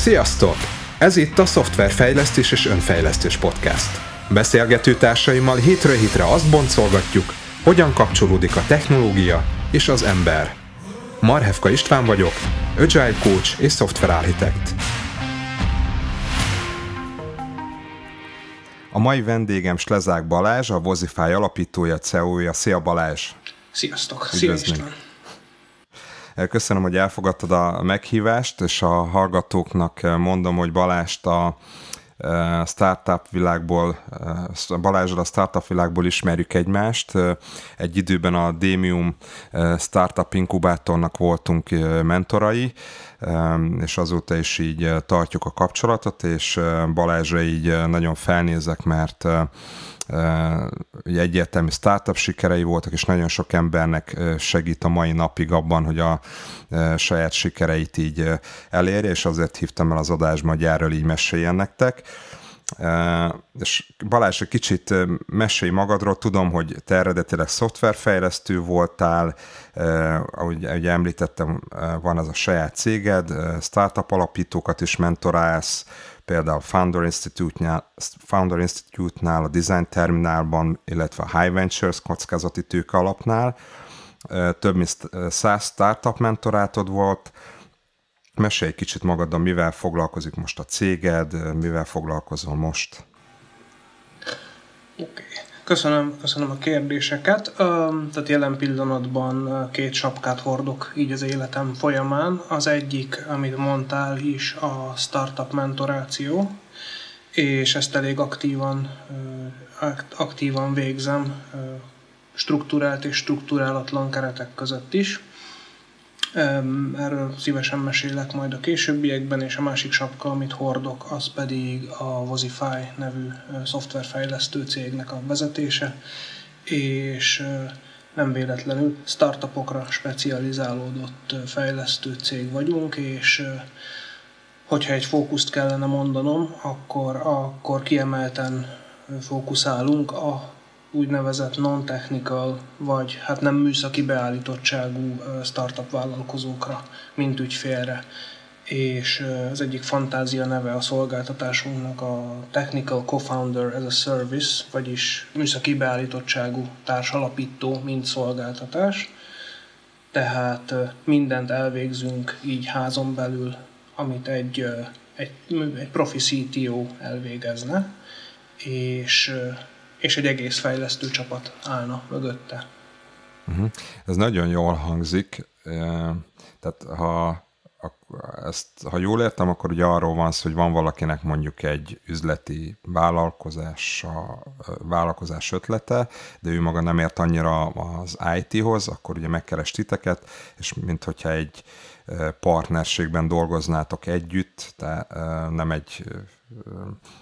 Sziasztok! Ez itt a Szoftverfejlesztés és Önfejlesztés Podcast. Beszélgető társaimmal hétről hétre azt boncolgatjuk, hogyan kapcsolódik a technológia és az ember. Marhevka István vagyok, Agile Coach és Software Architect. A mai vendégem Slezák Balázs, a Vozify alapítója, CEO-ja. Szia Balázs! Sziasztok! Szia István! Köszönöm, hogy elfogadtad a meghívást, és a hallgatóknak mondom, hogy Balást a startup világból, Balázsral a startup világból ismerjük egymást. Egy időben a Demium startup inkubátornak voltunk mentorai, és azóta is így tartjuk a kapcsolatot, és Balázsra így nagyon felnézek, mert ugye egyértelmű startup sikerei voltak, és nagyon sok embernek segít a mai napig abban, hogy a saját sikereit így elérje, és azért hívtam el az adásba, hogy erről így meséljen nektek. És Balázs, egy kicsit mesélj magadról, tudom, hogy te eredetileg szoftverfejlesztő voltál, ahogy, ahogy említettem, van az a saját céged, startup alapítókat is mentorálsz, például Founder Institute-nál, Founder Institute-nál, a Design Terminálban, illetve a High Ventures kockázati tőke alapnál. Több mint száz startup mentorátod volt. Mesélj egy kicsit magaddal, mivel foglalkozik most a céged, mivel foglalkozol most? Oké. Okay. Köszönöm, köszönöm a kérdéseket. Tehát jelen pillanatban két sapkát hordok így az életem folyamán. Az egyik, amit mondtál is, a startup mentoráció, és ezt elég aktívan, aktívan végzem, struktúrált és struktúrálatlan keretek között is. Erről szívesen mesélek majd a későbbiekben, és a másik sapka, amit hordok, az pedig a Vozify nevű szoftverfejlesztő cégnek a vezetése, és nem véletlenül startupokra specializálódott fejlesztő cég vagyunk, és hogyha egy fókuszt kellene mondanom, akkor, akkor kiemelten fókuszálunk a úgynevezett non-technical, vagy hát nem műszaki beállítottságú startup vállalkozókra, mint ügyfélre. És az egyik fantázia neve a szolgáltatásunknak a Technical Co-founder as a Service, vagyis műszaki beállítottságú társalapító, mint szolgáltatás. Tehát mindent elvégzünk így házon belül, amit egy, egy, egy profi CTO elvégezne, és és egy egész fejlesztő csapat állna mögötte. Uh-huh. Ez nagyon jól hangzik. Tehát ha, ezt, ha jól értem, akkor ugye arról van szó, hogy van valakinek mondjuk egy üzleti vállalkozása, vállalkozás ötlete, de ő maga nem ért annyira az IT-hoz, akkor ugye megkeres titeket, és mint hogyha egy partnerségben dolgoznátok együtt, tehát nem egy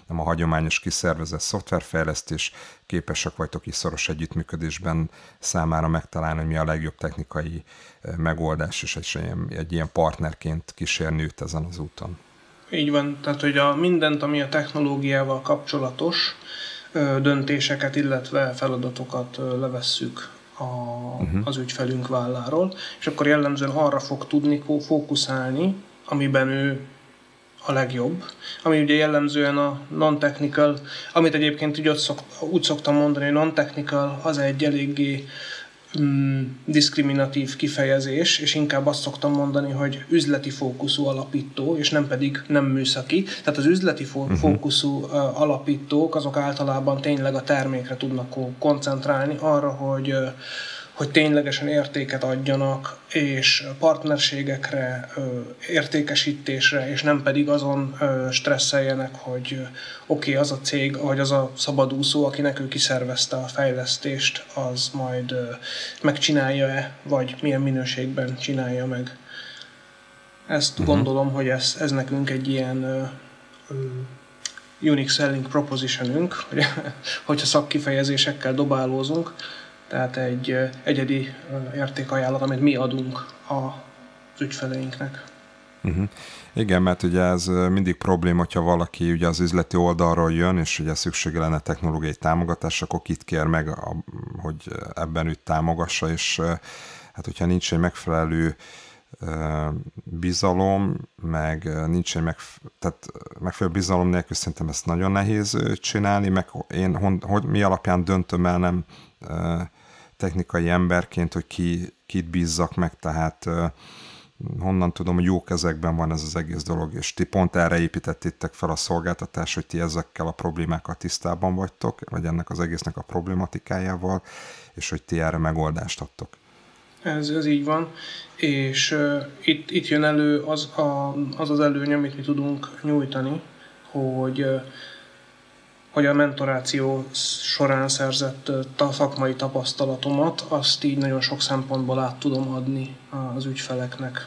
nem a hagyományos kiszervezett szoftverfejlesztés, képesek vagytok is szoros együttműködésben számára megtalálni, hogy mi a legjobb technikai megoldás, és egy, egy ilyen partnerként kísérni őt ezen az úton. Így van, tehát hogy a mindent, ami a technológiával kapcsolatos döntéseket, illetve feladatokat levesszük a, uh-huh. az ügyfelünk válláról, és akkor jellemzően arra fog tudni fókuszálni, amiben ő a legjobb, ami ugye jellemzően a non-technical, amit egyébként úgy, szok, úgy szoktam mondani, hogy non-technical az egy eléggé mm, diszkriminatív kifejezés, és inkább azt szoktam mondani, hogy üzleti fókuszú alapító, és nem pedig nem műszaki. Tehát az üzleti fó- uh-huh. fókuszú uh, alapítók azok általában tényleg a termékre tudnak koncentrálni, arra, hogy uh, hogy ténylegesen értéket adjanak, és partnerségekre, értékesítésre, és nem pedig azon stresszeljenek, hogy oké, okay, az a cég, vagy az a szabadúszó, akinek ő kiszervezte a fejlesztést, az majd megcsinálja-e, vagy milyen minőségben csinálja meg. Ezt uh-huh. gondolom, hogy ez, ez nekünk egy ilyen unique selling propositionünk, hogy, hogyha szakkifejezésekkel dobálózunk, tehát egy egyedi értékajánlat, amit mi adunk az ügyfeleinknek. Uh-huh. Igen, mert ugye ez mindig probléma, hogyha valaki ugye az üzleti oldalról jön, és ugye szüksége lenne technológiai támogatás, akkor kit kér meg, hogy ebben őt támogassa, és hát hogyha nincs egy megfelelő bizalom, meg nincs egy megf- tehát megfelelő bizalom nélkül szerintem ezt nagyon nehéz csinálni, meg én hogy mi alapján döntöm el nem technikai emberként, hogy ki, kit bízzak meg, tehát honnan tudom, hogy jó kezekben van ez az egész dolog, és ti pont erre építettétek fel a szolgáltatást, hogy ti ezekkel a problémákkal tisztában vagytok, vagy ennek az egésznek a problématikájával, és hogy ti erre megoldást adtok. Ez, ez így van, és uh, itt, itt jön elő az, a, az az előny, amit mi tudunk nyújtani, hogy uh, hogy a mentoráció során szerzett szakmai tapasztalatomat, azt így nagyon sok szempontból át tudom adni az ügyfeleknek.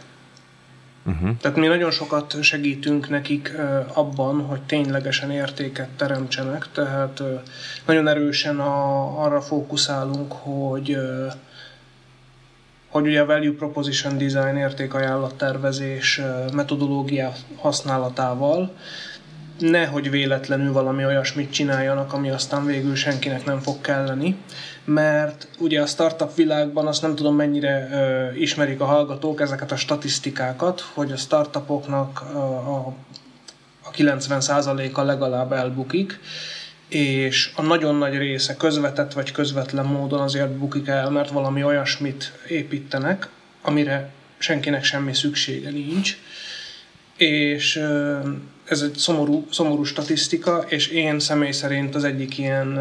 Uh-huh. Tehát mi nagyon sokat segítünk nekik abban, hogy ténylegesen értéket teremtsenek, tehát nagyon erősen a, arra fókuszálunk, hogy hogy ugye a Value Proposition Design értékajánlattervezés metodológia használatával nehogy véletlenül valami olyasmit csináljanak, ami aztán végül senkinek nem fog kelleni, mert ugye a startup világban azt nem tudom mennyire ö, ismerik a hallgatók ezeket a statisztikákat, hogy a startupoknak a, a, a 90%-a legalább elbukik, és a nagyon nagy része közvetett vagy közvetlen módon azért bukik el, mert valami olyasmit építenek, amire senkinek semmi szüksége nincs. És ez egy szomorú, szomorú statisztika, és én személy szerint az egyik ilyen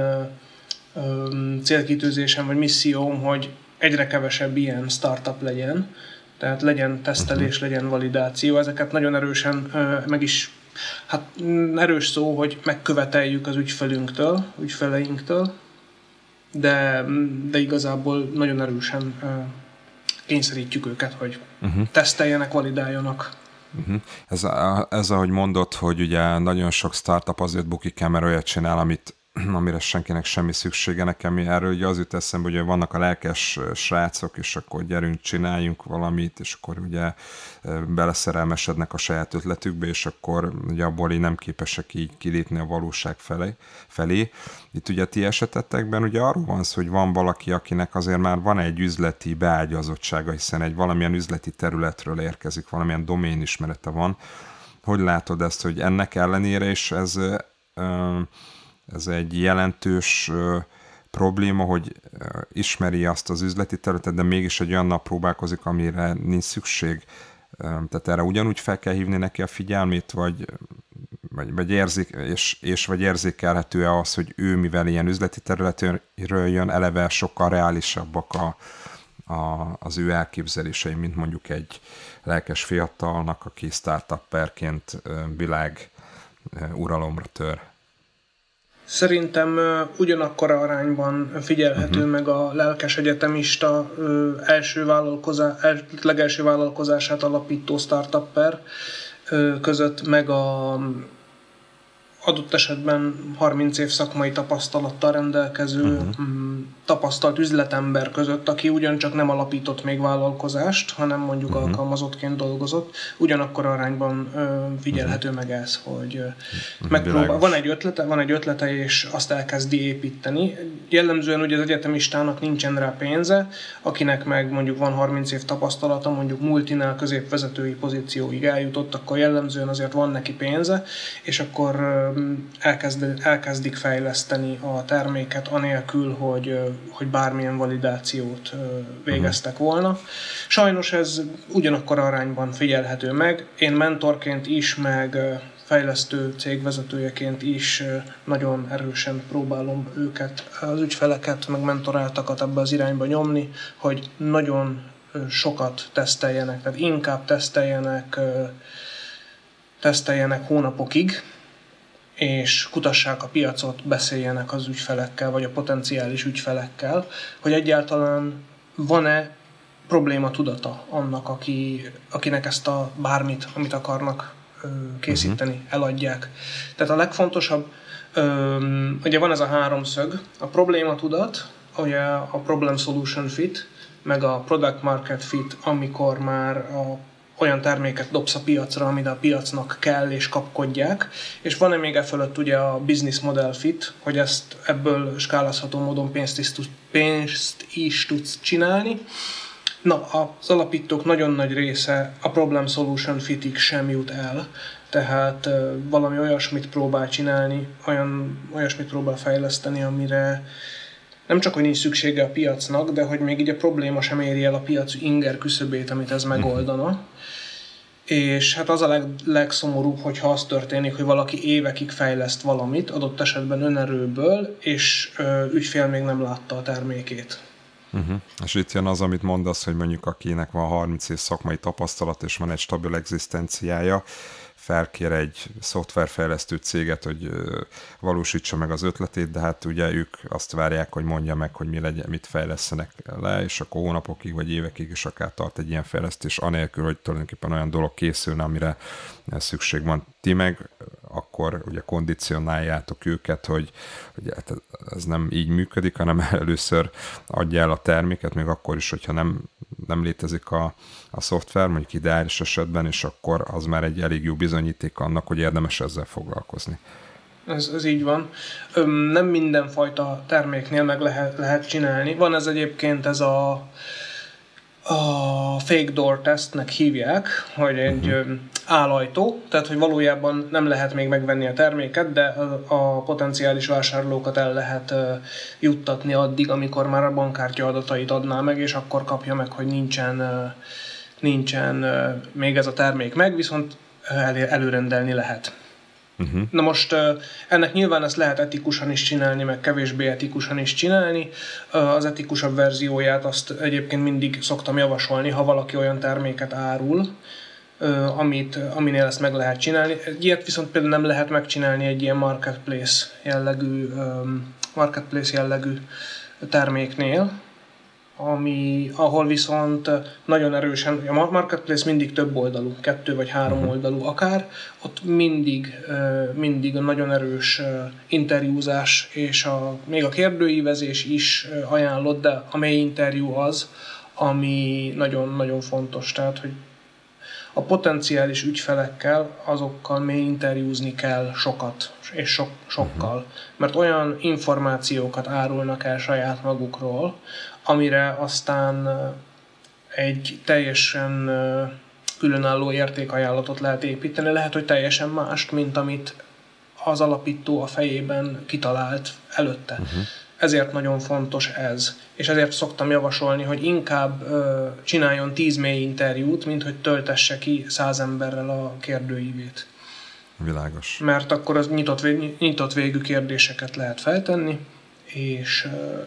célkitűzésem vagy misszióm, hogy egyre kevesebb ilyen startup legyen, tehát legyen tesztelés, mhm. legyen validáció, ezeket nagyon erősen meg is Hát mm, erős szó, hogy megköveteljük az ügyfelünktől, ügyfeleinktől, de, de igazából nagyon erősen kényszerítjük őket, hogy uh-huh. teszteljenek, validáljanak. Uh-huh. Ez, ez, ahogy mondott, hogy ugye nagyon sok startup azért bukik el, mert olyat csinál, amit amire senkinek semmi szüksége nekem. Erről ugye az jut eszembe, hogy vannak a lelkes srácok, és akkor gyerünk, csináljunk valamit, és akkor ugye beleszerelmesednek a saját ötletükbe, és akkor ugye abból így nem képesek így kilépni a valóság felé. felé. Itt ugye ti esetetekben ugye arról van szó, hogy van valaki, akinek azért már van egy üzleti beágyazottsága, hiszen egy valamilyen üzleti területről érkezik, valamilyen doménismerete van. Hogy látod ezt, hogy ennek ellenére is ez ez egy jelentős probléma, hogy ismeri azt az üzleti területet, de mégis egy olyan nap próbálkozik, amire nincs szükség. Tehát erre ugyanúgy fel kell hívni neki a figyelmét, vagy, vagy, vagy érzik, és, és vagy érzékelhető-e az, hogy ő, mivel ilyen üzleti területről jön, eleve sokkal reálisabbak a, a, az ő elképzelései, mint mondjuk egy lelkes fiatalnak, aki startupperként világ uralomra tör. Szerintem ugyanakkor arányban figyelhető uh-huh. meg a lelkes egyetemista első vállalkozás, legelső vállalkozását alapító startupper között, meg a adott esetben 30 év szakmai tapasztalattal rendelkező uh-huh. tapasztalt üzletember között, aki ugyancsak nem alapított még vállalkozást, hanem mondjuk uh-huh. alkalmazottként dolgozott, ugyanakkor arányban ö, figyelhető uh-huh. meg ez, hogy ö, megpróbál, van egy ötlete, van egy ötlete, és azt elkezdi építeni. Jellemzően ugye az egyetemistának nincsen rá pénze, akinek meg mondjuk van 30 év tapasztalata, mondjuk multinál középvezetői pozícióig eljutott, akkor jellemzően azért van neki pénze, és akkor elkezd, elkezdik fejleszteni a terméket anélkül, hogy, hogy bármilyen validációt végeztek volna. Sajnos ez ugyanakkor arányban figyelhető meg. Én mentorként is, meg fejlesztő cégvezetőjeként is nagyon erősen próbálom őket, az ügyfeleket, meg mentoráltakat ebbe az irányba nyomni, hogy nagyon sokat teszteljenek, tehát inkább teszteljenek, teszteljenek hónapokig, és kutassák a piacot, beszéljenek az ügyfelekkel, vagy a potenciális ügyfelekkel, hogy egyáltalán van-e probléma tudata annak, aki, akinek ezt a bármit, amit akarnak készíteni, uh-huh. eladják. Tehát a legfontosabb, ugye van ez a háromszög, a probléma tudat, ugye a problem solution fit, meg a product market fit, amikor már a olyan terméket dobsz a piacra, amit a piacnak kell és kapkodják, és van-e még e fölött ugye a business model fit, hogy ezt ebből skálázható módon pénzt is, pénzt is tudsz csinálni, Na, az alapítók nagyon nagy része a problem solution fitig sem jut el, tehát valami olyasmit próbál csinálni, olyan, olyasmit próbál fejleszteni, amire nem csak, hogy nincs szüksége a piacnak, de hogy még így a probléma sem éri el a piac inger küszöbét, amit ez megoldana. És hát az a leg, legszomorúbb, hogyha az történik, hogy valaki évekig fejleszt valamit, adott esetben önerőből, és ö, ügyfél még nem látta a termékét. Uh-huh. És itt jön az, amit mondasz, hogy mondjuk akinek van 30 év szakmai tapasztalat, és van egy stabil egzisztenciája, felkér egy szoftverfejlesztő céget, hogy valósítsa meg az ötletét, de hát ugye ők azt várják, hogy mondja meg, hogy mi legyen, mit fejlesztenek le, és akkor hónapokig vagy évekig is akár tart egy ilyen fejlesztés, anélkül, hogy tulajdonképpen olyan dolog készülne, amire szükség van. Ti meg akkor ugye kondicionáljátok őket, hogy, hogy hát ez nem így működik, hanem először adja el a terméket, még akkor is, hogyha nem, nem létezik a, a szoftver, mondjuk ideális esetben, és akkor az már egy elég jó bizonyíték annak, hogy érdemes ezzel foglalkozni. Ez, ez így van. Nem mindenfajta terméknél meg lehet, lehet csinálni. Van ez egyébként ez a a fake door testnek hívják, hogy egy uh-huh. állajtó, tehát hogy valójában nem lehet még megvenni a terméket, de a, a potenciális vásárlókat el lehet uh, juttatni addig, amikor már a bankkártya adatait adná meg, és akkor kapja meg, hogy nincsen, uh, nincsen uh, még ez a termék meg, viszont elő, előrendelni lehet. Uh-huh. Na most ennek nyilván ezt lehet etikusan is csinálni, meg kevésbé etikusan is csinálni. Az etikusabb verzióját azt egyébként mindig szoktam javasolni, ha valaki olyan terméket árul, amit, aminél ezt meg lehet csinálni. Ilyet viszont például nem lehet megcsinálni egy ilyen marketplace jellegű, marketplace jellegű terméknél, ami, ahol viszont nagyon erősen, a marketplace mindig több oldalú, kettő vagy három uh-huh. oldalú akár, ott mindig, mindig a nagyon erős interjúzás és a, még a kérdőívezés is ajánlott, de a mély interjú az, ami nagyon-nagyon fontos, tehát hogy a potenciális ügyfelekkel, azokkal mély interjúzni kell sokat, és sok, sokkal. Uh-huh. Mert olyan információkat árulnak el saját magukról, amire aztán egy teljesen különálló értékajánlatot lehet építeni. Lehet, hogy teljesen mást, mint amit az alapító a fejében kitalált előtte. Uh-huh. Ezért nagyon fontos ez. És ezért szoktam javasolni, hogy inkább ö, csináljon tíz mély interjút, mint hogy töltesse ki száz emberrel a kérdőívét. Világos. Mert akkor az nyitott, vég, nyitott végű kérdéseket lehet feltenni, és ö,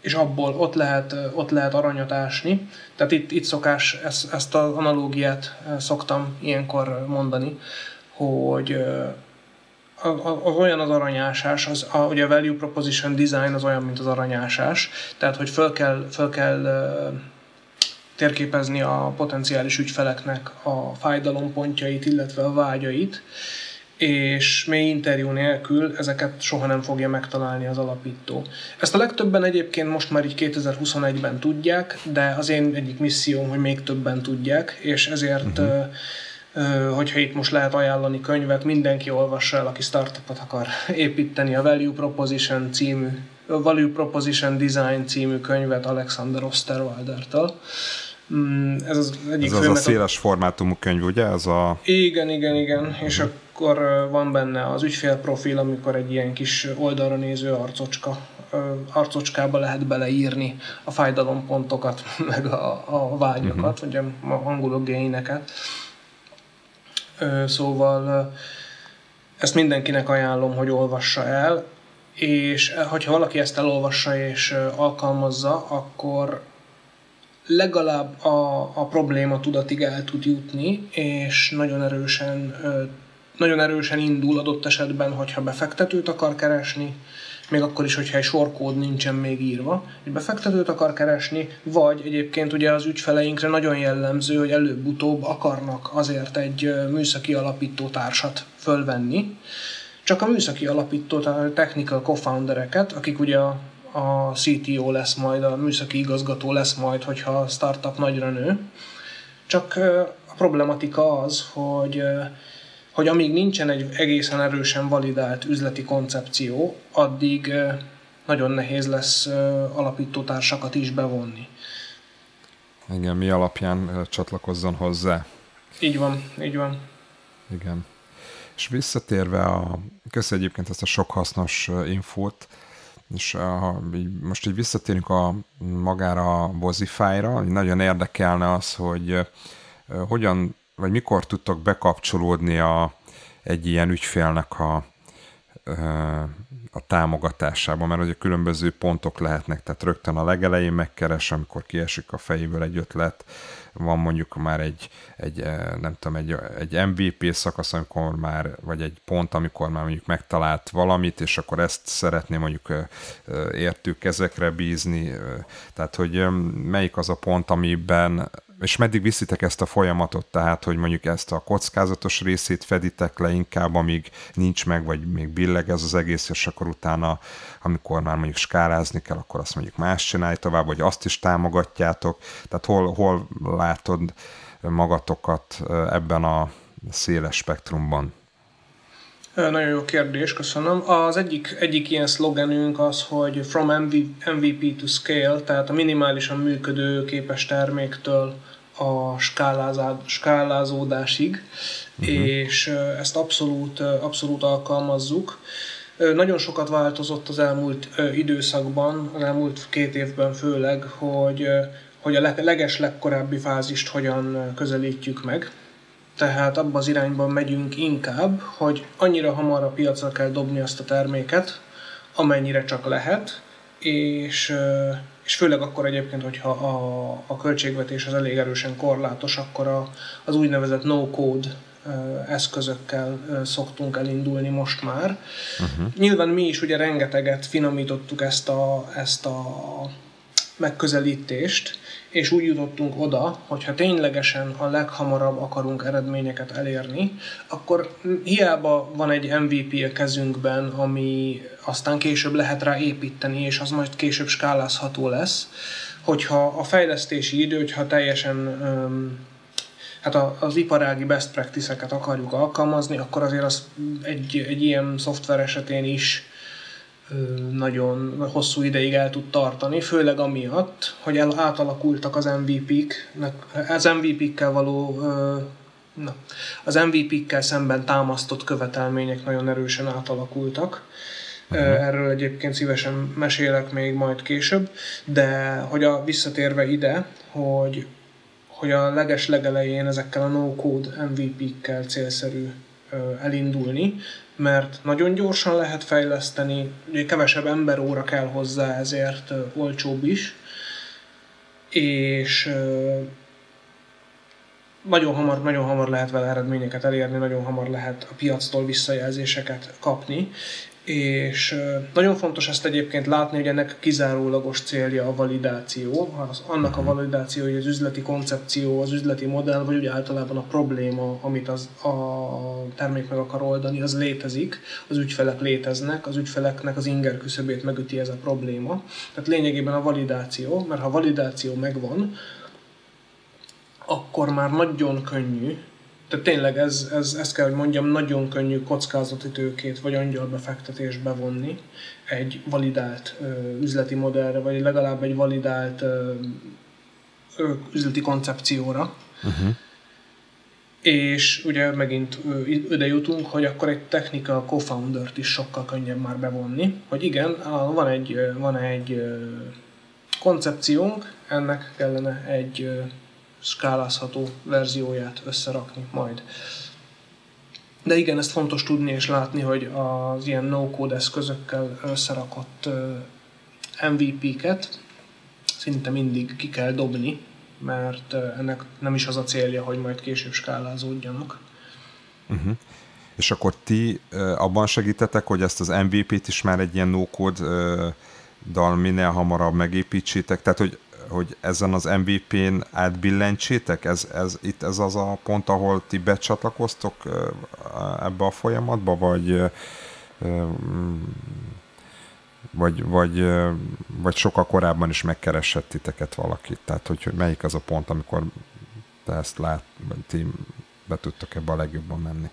és abból ott lehet, ott lehet aranyat ásni. Tehát itt, itt szokás, ezt, ezt az analógiát szoktam ilyenkor mondani, hogy az olyan az aranyásás, az, a, ugye a value proposition design az olyan, mint az aranyásás, tehát hogy föl kell, föl kell térképezni a potenciális ügyfeleknek a fájdalompontjait, illetve a vágyait, és mély interjú nélkül ezeket soha nem fogja megtalálni az alapító. Ezt a legtöbben egyébként most már így 2021-ben tudják, de az én egyik misszióm, hogy még többen tudják, és ezért uh-huh. hogyha itt most lehet ajánlani könyvet, mindenki olvassa el, aki startupot akar építeni, a Value Proposition című, Value Proposition Design című könyvet Alexander Osterwalder-től. Mm, ez az egyik Ez az a széles formátumú könyv, ugye? Ez a... Igen, igen, igen. Uh-huh. És a akkor van benne az ügyfélprofil, amikor egy ilyen kis oldalra néző arcocska, arcocskába lehet beleírni a fájdalompontokat, meg a, a vágyakat, uh-huh. vagy a angolok géneket. Szóval ezt mindenkinek ajánlom, hogy olvassa el, és hogyha valaki ezt elolvassa és alkalmazza, akkor legalább a, a probléma tudatig el tud jutni, és nagyon erősen nagyon erősen indul adott esetben, hogyha befektetőt akar keresni, még akkor is, hogyha egy sorkód nincsen még írva, egy befektetőt akar keresni, vagy egyébként ugye az ügyfeleinkre nagyon jellemző, hogy előbb-utóbb akarnak azért egy műszaki alapító társat fölvenni, csak a műszaki alapító, technical co-foundereket, akik ugye a, a CTO lesz majd, a műszaki igazgató lesz majd, hogyha a startup nagyra nő. Csak a problematika az, hogy hogy amíg nincsen egy egészen erősen validált üzleti koncepció, addig nagyon nehéz lesz alapítótársakat is bevonni. Igen, mi alapján csatlakozzon hozzá. Így van, így van. Igen. És visszatérve, a, köszi egyébként ezt a sok hasznos infót, és a, így, most így visszatérünk a magára a Bozify-ra, nagyon érdekelne az, hogy hogyan, vagy mikor tudtok bekapcsolódni a, egy ilyen ügyfélnek a, a támogatásába, mert ugye különböző pontok lehetnek, tehát rögtön a legelején megkeres, amikor kiesik a fejéből egy ötlet, van mondjuk már egy, egy nem tudom, egy, egy MVP szakasz, amikor már, vagy egy pont, amikor már mondjuk megtalált valamit, és akkor ezt szeretné mondjuk értő kezekre bízni, tehát hogy melyik az a pont, amiben és meddig viszitek ezt a folyamatot, tehát, hogy mondjuk ezt a kockázatos részét feditek le inkább, amíg nincs meg, vagy még billeg ez az egész, és akkor utána, amikor már mondjuk skálázni kell, akkor azt mondjuk más csinálj tovább, vagy azt is támogatjátok. Tehát hol, hol látod magatokat ebben a széles spektrumban? Nagyon jó kérdés, köszönöm. Az egyik, egyik ilyen szlogenünk az, hogy from MVP to scale, tehát a minimálisan működő képes terméktől a skálázódásig, uh-huh. és ezt abszolút, abszolút alkalmazzuk. Nagyon sokat változott az elmúlt időszakban, az elmúlt két évben főleg, hogy, hogy a leges legkorábbi fázist hogyan közelítjük meg. Tehát abba az irányban megyünk inkább, hogy annyira hamar a piacra kell dobni azt a terméket, amennyire csak lehet, és és főleg akkor egyébként, hogyha a, a költségvetés az elég erősen korlátos, akkor a, az úgynevezett no-code eszközökkel szoktunk elindulni most már. Uh-huh. Nyilván mi is ugye rengeteget finomítottuk ezt a, ezt a megközelítést, és úgy jutottunk oda, hogy ha ténylegesen a leghamarabb akarunk eredményeket elérni, akkor hiába van egy MVP a kezünkben, ami aztán később lehet rá építeni, és az majd később skálázható lesz, hogyha a fejlesztési idő, hogyha teljesen hát az iparági best practice-eket akarjuk alkalmazni, akkor azért az egy, egy ilyen szoftver esetén is nagyon hosszú ideig el tud tartani, főleg amiatt, hogy el, átalakultak az MVP-k, az MVP-kkel való na, az MVP-kkel szemben támasztott követelmények nagyon erősen átalakultak. Uh-huh. Erről egyébként szívesen mesélek még majd később, de hogy a visszatérve ide, hogy, hogy a leges legelején ezekkel a no-code MVP-kkel célszerű elindulni, mert nagyon gyorsan lehet fejleszteni, ugye kevesebb emberóra kell hozzá, ezért olcsóbb is, és nagyon hamar, nagyon hamar lehet vele eredményeket elérni, nagyon hamar lehet a piactól visszajelzéseket kapni, és nagyon fontos ezt egyébként látni, hogy ennek kizárólagos célja a validáció, az, annak a mhm. validáció, hogy az üzleti koncepció, az üzleti modell, vagy ugye általában a probléma, amit az, a termék meg akar oldani, az létezik, az ügyfelek léteznek, az ügyfeleknek az inger küszöbét megüti ez a probléma. Tehát lényegében a validáció, mert ha a validáció megvan, akkor már nagyon könnyű tehát tényleg ez, ez, ezt kell, hogy mondjam, nagyon könnyű kockázati tőkét vagy angyalbefektetést bevonni egy validált ö, üzleti modellre, vagy legalább egy validált ö, ö, üzleti koncepcióra. Uh-huh. És ugye megint ide jutunk, hogy akkor egy technical co-foundert is sokkal könnyebb már bevonni, hogy igen, van egy, van egy koncepciónk, ennek kellene egy skálázható verzióját összerakni majd. De igen, ezt fontos tudni és látni, hogy az ilyen no-code eszközökkel összerakott MVP-ket szinte mindig ki kell dobni, mert ennek nem is az a célja, hogy majd később skálázódjanak. Uh-huh. És akkor ti abban segítetek, hogy ezt az MVP-t is már egy ilyen no-code dal minél hamarabb megépítsétek, tehát hogy hogy ezen az MVP-n átbillentsétek? Ez, ez, itt ez az a pont, ahol ti becsatlakoztok ebbe a folyamatba, vagy vagy, vagy, vagy sokkal korábban is megkeresett titeket valaki? Tehát, hogy, hogy melyik az a pont, amikor te ezt lát, vagy ti be tudtok ebbe a legjobban menni?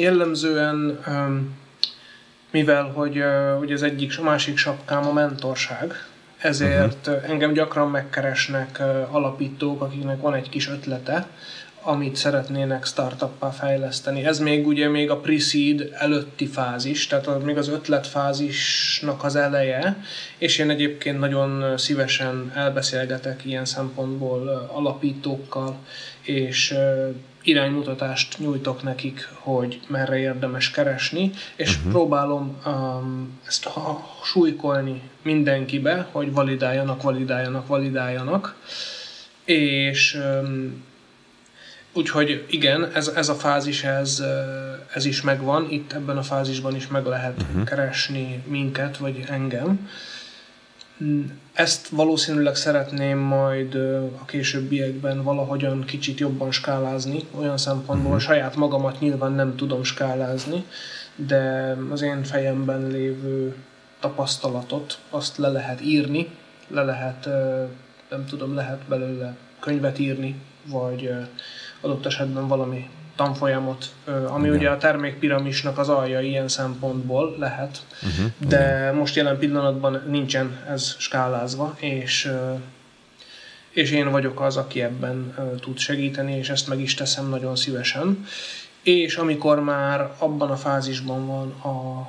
Jellemzően, mivel hogy ugye az egyik, másik sapkám a mentorság, ezért uh-huh. engem gyakran megkeresnek alapítók, akiknek van egy kis ötlete, amit szeretnének startuppá fejleszteni. Ez még ugye még a pre-seed előtti fázis, tehát még az ötletfázisnak az eleje, és én egyébként nagyon szívesen elbeszélgetek ilyen szempontból alapítókkal, és iránymutatást nyújtok nekik, hogy merre érdemes keresni, és uh-huh. próbálom um, ezt ha, súlykolni mindenkibe, hogy validáljanak, validáljanak, validáljanak, és um, Úgyhogy igen, ez, ez a fázis, ez, ez is megvan, itt ebben a fázisban is meg lehet uh-huh. keresni minket, vagy engem. Ezt valószínűleg szeretném majd a későbbiekben valahogyan kicsit jobban skálázni, olyan szempontból uh-huh. saját magamat nyilván nem tudom skálázni, de az én fejemben lévő tapasztalatot azt le lehet írni, le lehet, nem tudom, lehet belőle könyvet írni, vagy adott esetben valami tanfolyamot, ami Igen. ugye a termékpiramisnak az alja ilyen szempontból lehet, uh-huh. de Igen. most jelen pillanatban nincsen ez skálázva, és és én vagyok az, aki ebben tud segíteni, és ezt meg is teszem nagyon szívesen. És amikor már abban a fázisban van a,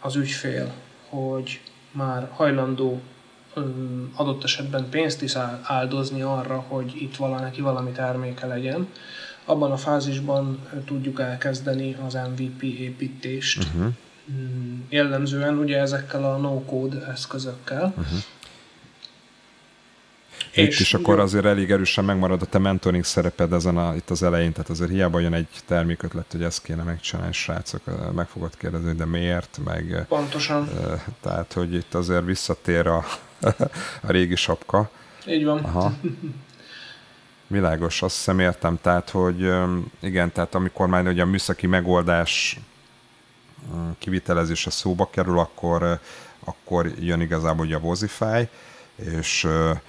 az ügyfél, hogy már hajlandó adott esetben pénzt is áldozni arra, hogy itt valaki valami terméke legyen, abban a fázisban tudjuk elkezdeni az MVP építést. Uh-huh. Jellemzően ugye ezekkel a no-code eszközökkel. Uh-huh. Itt és is akkor azért elég erősen megmarad a te mentoring szereped ezen a, itt az elején, tehát azért hiába jön egy termékötlet, hogy ezt kéne megcsinálni, srácok, meg fogod kérdezni, de miért, meg... Pontosan. Tehát, hogy itt azért visszatér a, a régi sapka. Így van. Aha. Világos, azt hiszem értem. Tehát, hogy igen, tehát amikor már ugye a műszaki megoldás kivitelezése szóba kerül, akkor, akkor jön igazából ugye a Vozify, és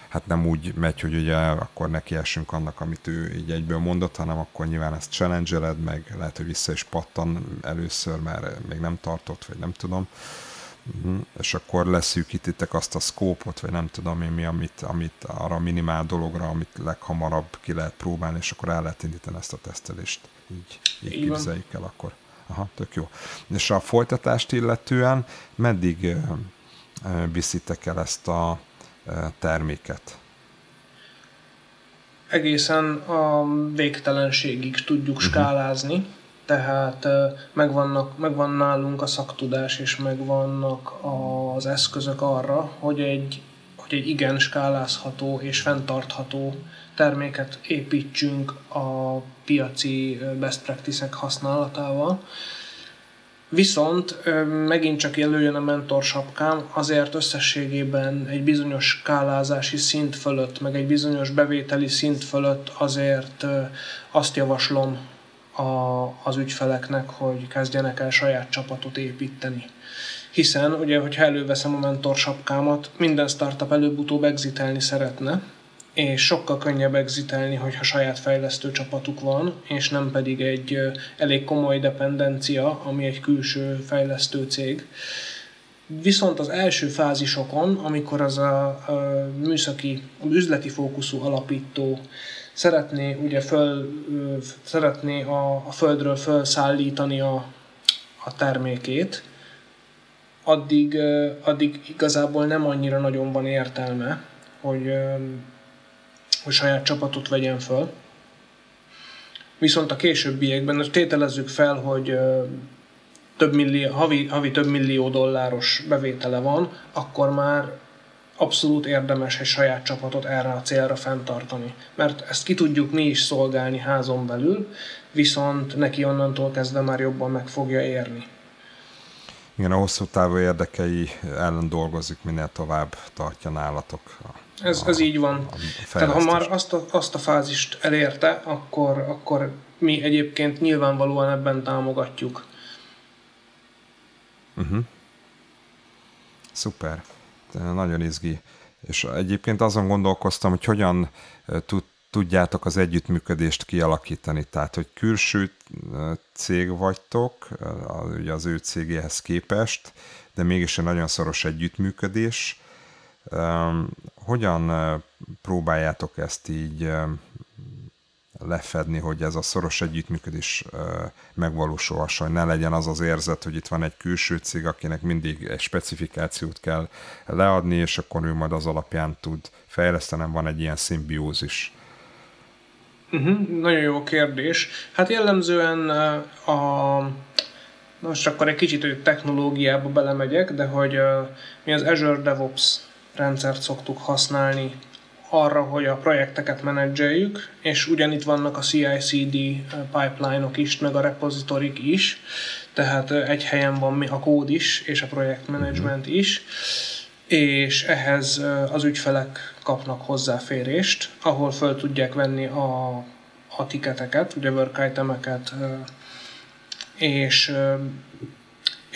hát nem úgy megy, hogy ugye akkor nekiesünk annak, amit ő így egyből mondott, hanem akkor nyilván ezt challenge meg lehet, hogy vissza is pattan először, mert még nem tartott, vagy nem tudom. Uh-huh. És akkor leszűkítitek azt a szkópot, vagy nem tudom én mi, amit, amit arra a minimál dologra, amit leghamarabb ki lehet próbálni, és akkor el lehet indítani ezt a tesztelést. Így, így képzeljük el akkor. Aha, tök jó. És a folytatást illetően meddig viszitek el ezt a terméket? Egészen a végtelenségig tudjuk uh-huh. skálázni tehát megvannak, megvan nálunk a szaktudás, és megvannak az eszközök arra, hogy egy, hogy egy igen skálázható és fenntartható terméket építsünk a piaci best practices használatával. Viszont megint csak előjön a mentor sapkám, azért összességében egy bizonyos skálázási szint fölött, meg egy bizonyos bevételi szint fölött azért azt javaslom a, az ügyfeleknek, hogy kezdjenek el saját csapatot építeni. Hiszen, ugye, hogyha előveszem a mentor sapkámat, minden startup előbb-utóbb exitelni szeretne, és sokkal könnyebb exitelni, hogyha saját fejlesztő csapatuk van, és nem pedig egy elég komoly dependencia, ami egy külső fejlesztő cég. Viszont az első fázisokon, amikor az a, a műszaki, a üzleti fókuszú alapító szeretné ugye föl, szeretné a, a földről felszállítani a, a termékét, addig, addig igazából nem annyira nagyon van értelme, hogy, hogy saját csapatot vegyen föl. Viszont a későbbiekben tételezzük fel, hogy több millió, havi, havi több millió dolláros bevétele van, akkor már abszolút érdemes egy saját csapatot erre a célra fenntartani. Mert ezt ki tudjuk mi is szolgálni házon belül, viszont neki onnantól kezdve már jobban meg fogja érni. Igen, a hosszú távú érdekei ellen dolgozik, minél tovább tartja nálatok. A, ez, ez így van. Tehát ha már azt a, azt a fázist elérte, akkor, akkor mi egyébként nyilvánvalóan ebben támogatjuk. Uh-huh. Szuper nagyon izgi. És egyébként azon gondolkoztam, hogy hogyan tud, tudjátok az együttműködést kialakítani. Tehát, hogy külső cég vagytok, ugye az ő cégéhez képest, de mégis egy nagyon szoros együttműködés. Hogyan próbáljátok ezt így lefedni, hogy ez a szoros együttműködés megvalósulhasson, ne legyen az az érzet, hogy itt van egy külső cég, akinek mindig egy specifikációt kell leadni, és akkor ő majd az alapján tud fejleszteni, van egy ilyen szimbiózis. Uh-huh, nagyon jó kérdés. Hát jellemzően a most akkor egy kicsit hogy technológiába belemegyek, de hogy mi az Azure DevOps rendszert szoktuk használni arra, hogy a projekteket menedzseljük, és ugyanitt vannak a CI/CD pipeline-ok is, meg a repozitorik is, tehát egy helyen van a kód is, és a projektmenedzsment mhm. is, és ehhez az ügyfelek kapnak hozzáférést, ahol föl tudják venni a, a tiketeket, ugye work itemeket, és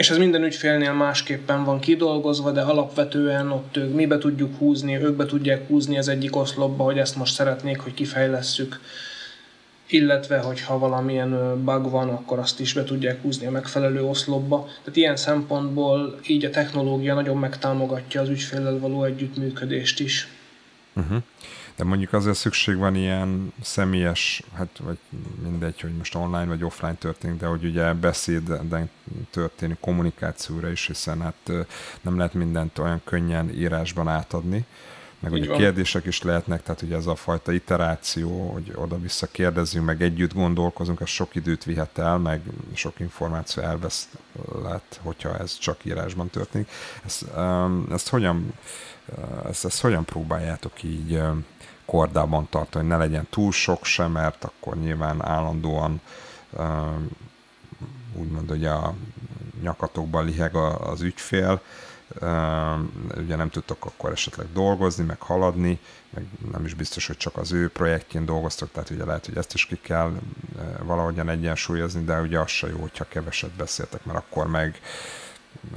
és ez minden ügyfélnél másképpen van kidolgozva, de alapvetően ott ők mi be tudjuk húzni, ők be tudják húzni az egyik oszlopba, hogy ezt most szeretnék, hogy kifejlesszük, illetve hogyha valamilyen bug van, akkor azt is be tudják húzni a megfelelő oszlopba. Tehát ilyen szempontból így a technológia nagyon megtámogatja az ügyféllel való együttműködést is. Uh-huh. De mondjuk azért szükség van ilyen személyes, hát vagy mindegy, hogy most online vagy offline történik, de hogy ugye beszédben történő kommunikációra is, hiszen hát nem lehet mindent olyan könnyen írásban átadni, meg ugye kérdések is lehetnek, tehát ugye ez a fajta iteráció, hogy oda-vissza kérdezzünk, meg együtt gondolkozunk, az sok időt vihet el, meg sok információ elvesz lehet, hogyha ez csak írásban történik. Ezt, ezt hogyan ezt, ezt hogyan próbáljátok így kordában tartani, hogy ne legyen túl sok sem, mert akkor nyilván állandóan úgymond, hogy a nyakatokban liheg az ügyfél, ugye nem tudtok akkor esetleg dolgozni, meg haladni, meg nem is biztos, hogy csak az ő projektjén dolgoztok, tehát ugye lehet, hogy ezt is ki kell valahogyan egyensúlyozni, de ugye az se jó, hogyha keveset beszéltek, mert akkor meg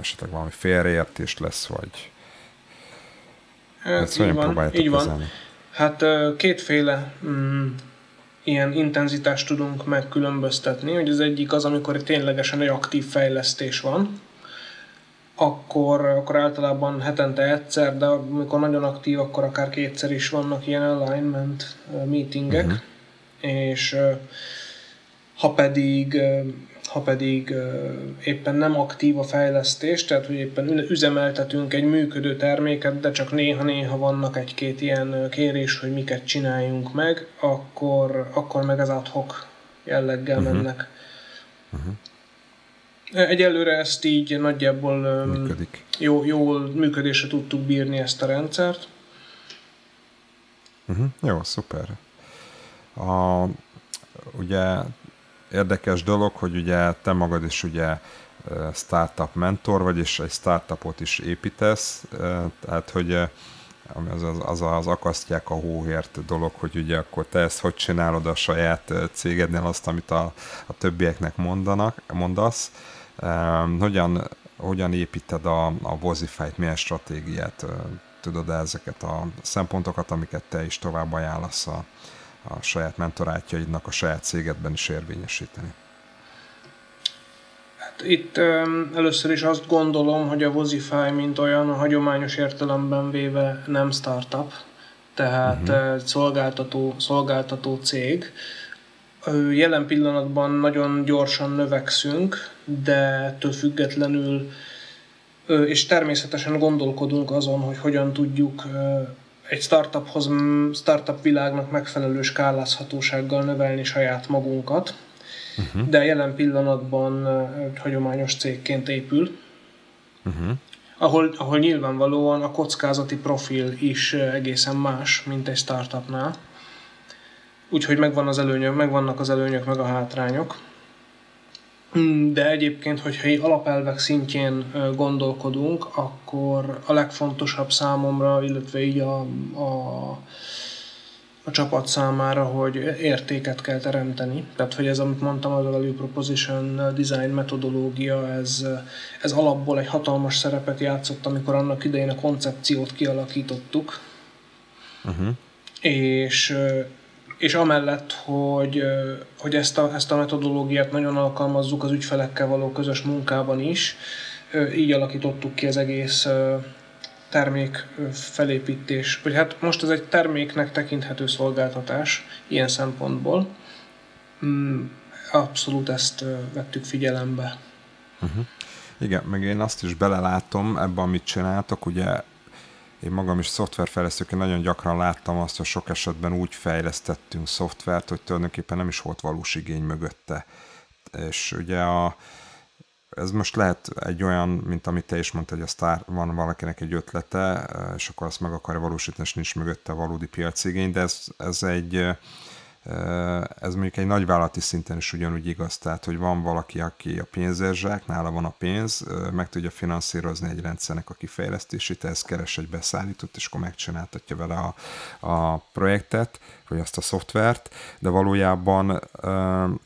esetleg valami félreértés lesz, vagy ezt hogyan próbáljátok így van. Hát kétféle mm, ilyen intenzitást tudunk megkülönböztetni, hogy az egyik az, amikor ténylegesen egy aktív fejlesztés van, akkor, akkor általában hetente egyszer, de amikor nagyon aktív, akkor akár kétszer is vannak ilyen alignment meetingek, uh-huh. és ha pedig ha pedig éppen nem aktív a fejlesztés, tehát hogy éppen üzemeltetünk egy működő terméket, de csak néha-néha vannak egy-két ilyen kérés, hogy miket csináljunk meg, akkor, akkor meg az adhok jelleggel uh-huh. mennek. Uh-huh. Egyelőre ezt így nagyjából Működik. Jó, jól működésre tudtuk bírni ezt a rendszert. Uh-huh. Jó, szuper. A, ugye érdekes dolog, hogy ugye te magad is ugye startup mentor vagy, és egy startupot is építesz, tehát hogy az, az, az, az akasztják a hóhért dolog, hogy ugye akkor te ezt hogy csinálod a saját cégednél azt, amit a, a többieknek mondanak, mondasz. Hogyan, hogyan építed a, a Vozify-t, milyen stratégiát tudod ezeket a szempontokat, amiket te is tovább ajánlasz a, a saját mentorátjaidnak a saját cégedben is érvényesíteni? Hát itt először is azt gondolom, hogy a Vozify, mint olyan a hagyományos értelemben véve nem startup, tehát uh-huh. szolgáltató, szolgáltató cég. Jelen pillanatban nagyon gyorsan növekszünk, de ettől függetlenül és természetesen gondolkodunk azon, hogy hogyan tudjuk egy startuphoz, startup világnak megfelelő skálázhatósággal növelni saját magunkat, uh-huh. de jelen pillanatban egy hagyományos cégként épül, uh-huh. ahol, ahol nyilvánvalóan a kockázati profil is egészen más, mint egy startupnál. Úgyhogy megvan az előnyök, megvannak az előnyök, meg a hátrányok. De egyébként, hogyha egy alapelvek szintjén gondolkodunk, akkor a legfontosabb számomra, illetve így a, a, a csapat számára, hogy értéket kell teremteni. Tehát, hogy ez, amit mondtam, az a Value Proposition Design metodológia, ez, ez alapból egy hatalmas szerepet játszott, amikor annak idején a koncepciót kialakítottuk. Uh-huh. És és amellett, hogy, hogy ezt, a, ezt a metodológiát nagyon alkalmazzuk az ügyfelekkel való közös munkában is, így alakítottuk ki az egész termék felépítés, vagy hát most ez egy terméknek tekinthető szolgáltatás ilyen szempontból. Mm, abszolút ezt vettük figyelembe. Uh-huh. Igen, meg én azt is belelátom ebbe, amit csináltok, ugye én magam is szoftverfejlesztőként nagyon gyakran láttam azt, hogy sok esetben úgy fejlesztettünk szoftvert, hogy tulajdonképpen nem is volt valós igény mögötte. És ugye a, ez most lehet egy olyan, mint amit te is mondtad, hogy a sztár, van valakinek egy ötlete, és akkor azt meg akarja valósítani, és nincs mögötte valódi piacigény, de ez, ez egy ez mondjuk egy nagyvállalati szinten is ugyanúgy igaz, tehát hogy van valaki, aki a pénzérzsák, nála van a pénz, meg tudja finanszírozni egy rendszernek a kifejlesztését, ez keres egy beszállítót, és akkor megcsináltatja vele a, a projektet, vagy azt a szoftvert, de valójában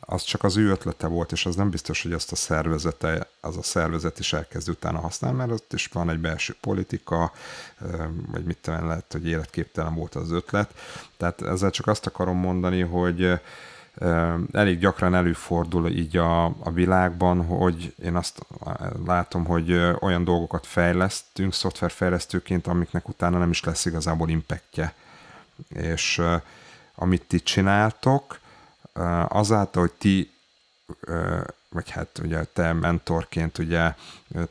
az csak az ő ötlete volt, és az nem biztos, hogy azt a szervezete, az a szervezet is elkezd utána használni, mert ott is van egy belső politika, vagy mit tudom, lehet, hogy életképtelen volt az ötlet. Tehát ezzel csak azt akarom mondani, hogy elég gyakran előfordul így a, a világban, hogy én azt látom, hogy olyan dolgokat fejlesztünk szoftverfejlesztőként, amiknek utána nem is lesz igazából impactje. És amit ti csináltok, azáltal, hogy ti, vagy hát ugye te mentorként ugye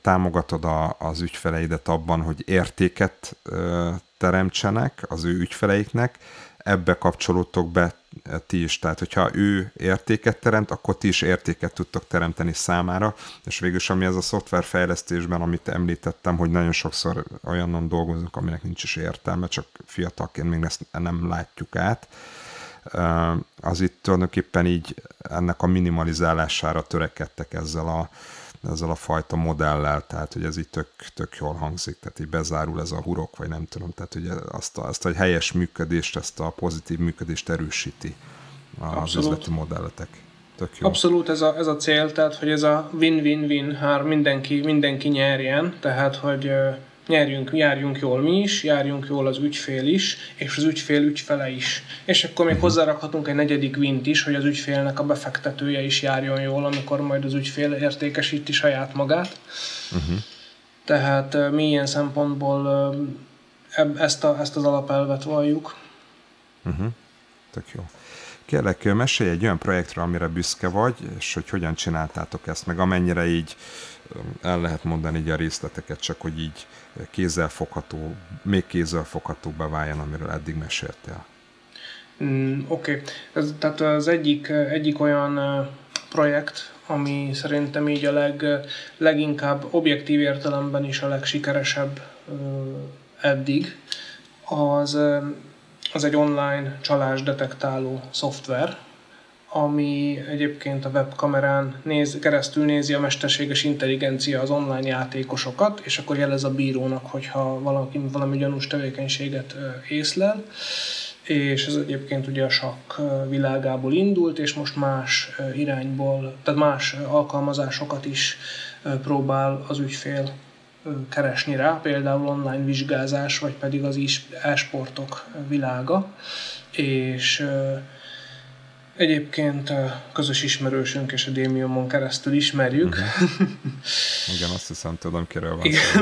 támogatod a, az ügyfeleidet abban, hogy értéket teremtsenek az ő ügyfeleiknek, ebbe kapcsolódtok be ti is. Tehát, hogyha ő értéket teremt, akkor ti is értéket tudtok teremteni számára, és végül ami ez a szoftverfejlesztésben, amit említettem, hogy nagyon sokszor olyanon dolgozunk, aminek nincs is értelme, csak fiatalként még ezt nem látjuk át, az itt tulajdonképpen így ennek a minimalizálására törekedtek ezzel a, ezzel a fajta modellel, tehát hogy ez így tök, tök jól hangzik, tehát így bezárul ez a hurok, vagy nem tudom, tehát ugye azt a, azt a helyes működést, ezt a pozitív működést erősíti az Abszolút. üzleti modelletek. Tök jó. Abszolút ez a, ez a cél, tehát hogy ez a win-win-win, hát mindenki, mindenki nyerjen, tehát hogy nyerjünk, járjunk jól mi is, járjunk jól az ügyfél is, és az ügyfél ügyfele is. És akkor még hozzárakhatunk egy negyedik vint is, hogy az ügyfélnek a befektetője is járjon jól, amikor majd az ügyfél értékesíti saját magát. Uh-huh. Tehát mi ilyen szempontból ezt, a, ezt az alapelvet valljuk. Uh-huh. Tök jó. Kérlek, mesélj egy olyan projektről, amire büszke vagy, és hogy hogyan csináltátok ezt, meg amennyire így el lehet mondani így a részleteket, csak hogy így kézzelfogható, még kézzelfoghatóbbá váljon, amiről eddig meséltél. Mm, Oké, okay. tehát az egyik, egyik olyan projekt, ami szerintem így a leg, leginkább objektív értelemben is a legsikeresebb eddig, az, az egy online csalás detektáló szoftver, ami egyébként a webkamerán néz, keresztül nézi a mesterséges intelligencia az online játékosokat, és akkor jelez a bírónak, hogyha valaki valami gyanús tevékenységet észlel. És ez egyébként ugye a sakk világából indult, és most más irányból, tehát más alkalmazásokat is próbál az ügyfél keresni rá, például online vizsgázás, vagy pedig az e-sportok világa, és Egyébként a közös ismerősünk és a Démiumon keresztül ismerjük. Uh-huh. Igen, azt hiszem, tudom, kiről van szó.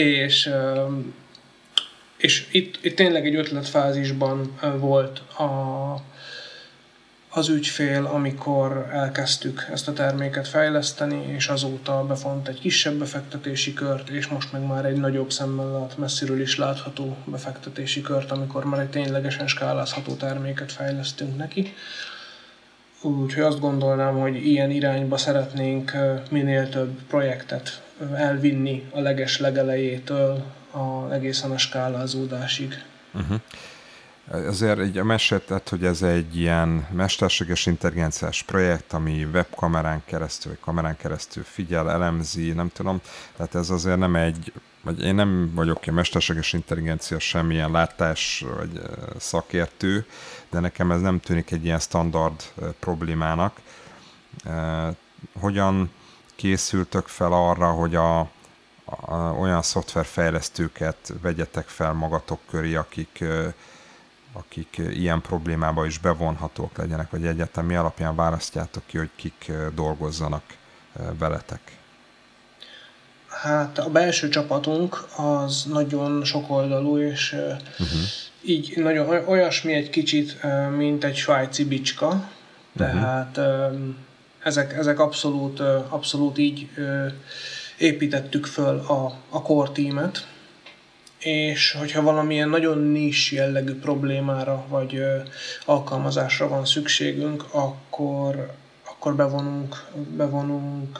és, és itt, itt tényleg egy ötletfázisban volt a, az ügyfél, amikor elkezdtük ezt a terméket fejleszteni, és azóta befont egy kisebb befektetési kört, és most meg már egy nagyobb szemmel lát, messziről is látható befektetési kört, amikor már egy ténylegesen skálázható terméket fejlesztünk neki. Úgyhogy azt gondolnám, hogy ilyen irányba szeretnénk minél több projektet elvinni a leges legelejétől a egészen a skálázódásig. Uh-huh. Azért egy meséltet, hogy ez egy ilyen mesterséges intelligenciás projekt, ami webkamerán keresztül, vagy kamerán keresztül figyel, elemzi, nem tudom. Tehát ez azért nem egy, vagy én nem vagyok egy mesterséges intelligencia semmilyen látás vagy szakértő, de nekem ez nem tűnik egy ilyen standard problémának. Hogyan készültök fel arra, hogy a, a, olyan szoftverfejlesztőket vegyetek fel magatok köré, akik akik ilyen problémába is bevonhatók legyenek, vagy egyáltalán mi alapján választjátok ki, hogy kik dolgozzanak veletek? Hát a belső csapatunk az nagyon sokoldalú, és uh-huh. így nagyon olyasmi egy kicsit, mint egy svájci bicska. Uh-huh. Tehát ezek, ezek abszolút, abszolút így építettük föl a, a core teamet, és hogyha valamilyen nagyon nis jellegű problémára vagy alkalmazásra van szükségünk, akkor, akkor bevonunk, bevonunk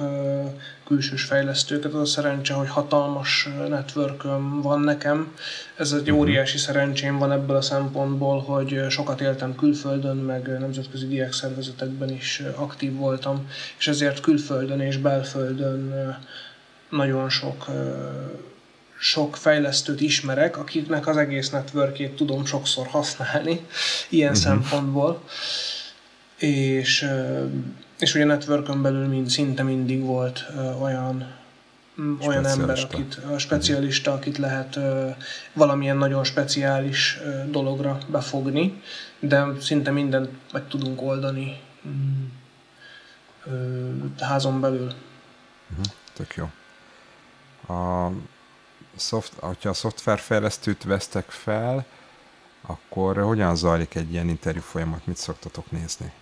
külsős fejlesztőket. Az a szerencse, hogy hatalmas network van nekem. Ez egy mhm. óriási szerencsém van ebből a szempontból, hogy sokat éltem külföldön, meg nemzetközi diák szervezetekben is aktív voltam, és ezért külföldön és belföldön nagyon sok sok fejlesztőt ismerek, akiknek az egész networkét tudom sokszor használni ilyen uh-huh. szempontból. És, és ugye networkön belül mind, szinte mindig volt olyan olyan ember, akit, a specialista, akit lehet valamilyen nagyon speciális dologra befogni, de szinte mindent meg tudunk oldani mm, házon belül. Uh-huh. Tök jó. A szoft, hogyha a szoftverfejlesztőt vesztek fel, akkor hogyan zajlik egy ilyen interjú folyamat, mit szoktatok nézni?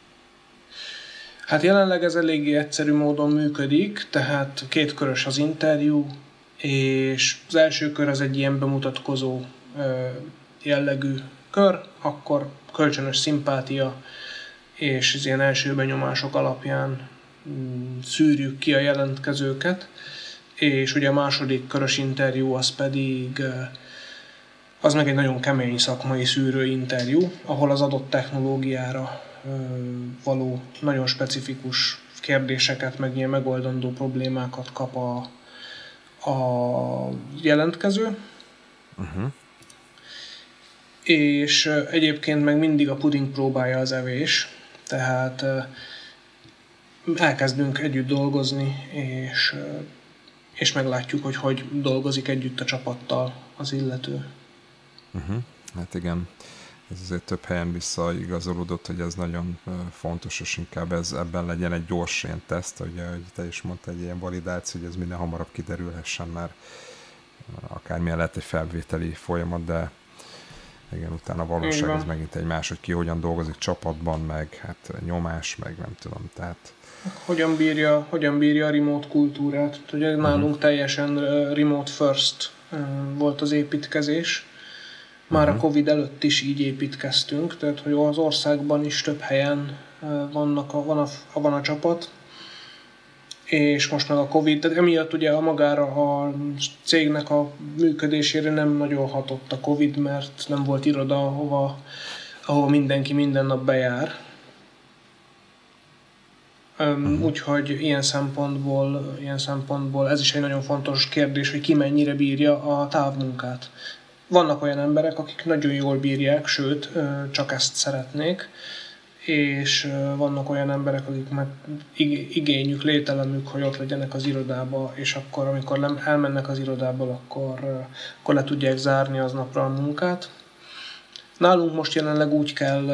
Hát jelenleg ez eléggé egyszerű módon működik, tehát kétkörös az interjú, és az első kör az egy ilyen bemutatkozó jellegű kör, akkor kölcsönös szimpátia és az ilyen első benyomások alapján mm, szűrjük ki a jelentkezőket, és ugye a második körös interjú az pedig az meg egy nagyon kemény szakmai szűrő interjú, ahol az adott technológiára való nagyon specifikus kérdéseket, meg ilyen megoldandó problémákat kap a, a jelentkező. Uh-huh. És egyébként meg mindig a puding próbálja az evés, tehát elkezdünk együtt dolgozni, és és meglátjuk, hogy hogy dolgozik együtt a csapattal az illető. Uh-huh. Hát igen, ez azért több helyen visszaigazolódott, hogy ez nagyon fontos, és inkább ez, ebben legyen egy gyors ilyen teszt, ugye, hogy te is mondtad, egy ilyen validáció, hogy ez minden hamarabb kiderülhessen, mert akármilyen lehet egy felvételi folyamat, de igen, utána a valóság ez megint egy más, hogy ki hogyan dolgozik csapatban, meg hát nyomás, meg nem tudom, tehát hogyan bírja, hogyan bírja a remote kultúrát. Ugye uh-huh. nálunk teljesen remote first volt az építkezés. Már uh-huh. a Covid előtt is így építkeztünk, tehát hogy az országban is több helyen vannak a, van, a, van a csapat, és most meg a Covid, de emiatt ugye a magára a cégnek a működésére nem nagyon hatott a Covid, mert nem volt iroda, ahova, ahova mindenki minden nap bejár Uh-huh. Úgyhogy ilyen szempontból, ilyen szempontból ez is egy nagyon fontos kérdés, hogy ki mennyire bírja a távmunkát. Vannak olyan emberek, akik nagyon jól bírják, sőt, csak ezt szeretnék, és vannak olyan emberek, akik meg igényük, lételemük, hogy ott legyenek az irodába, és akkor, amikor elmennek az irodából, akkor, akkor le tudják zárni aznapra a munkát. Nálunk most jelenleg úgy kell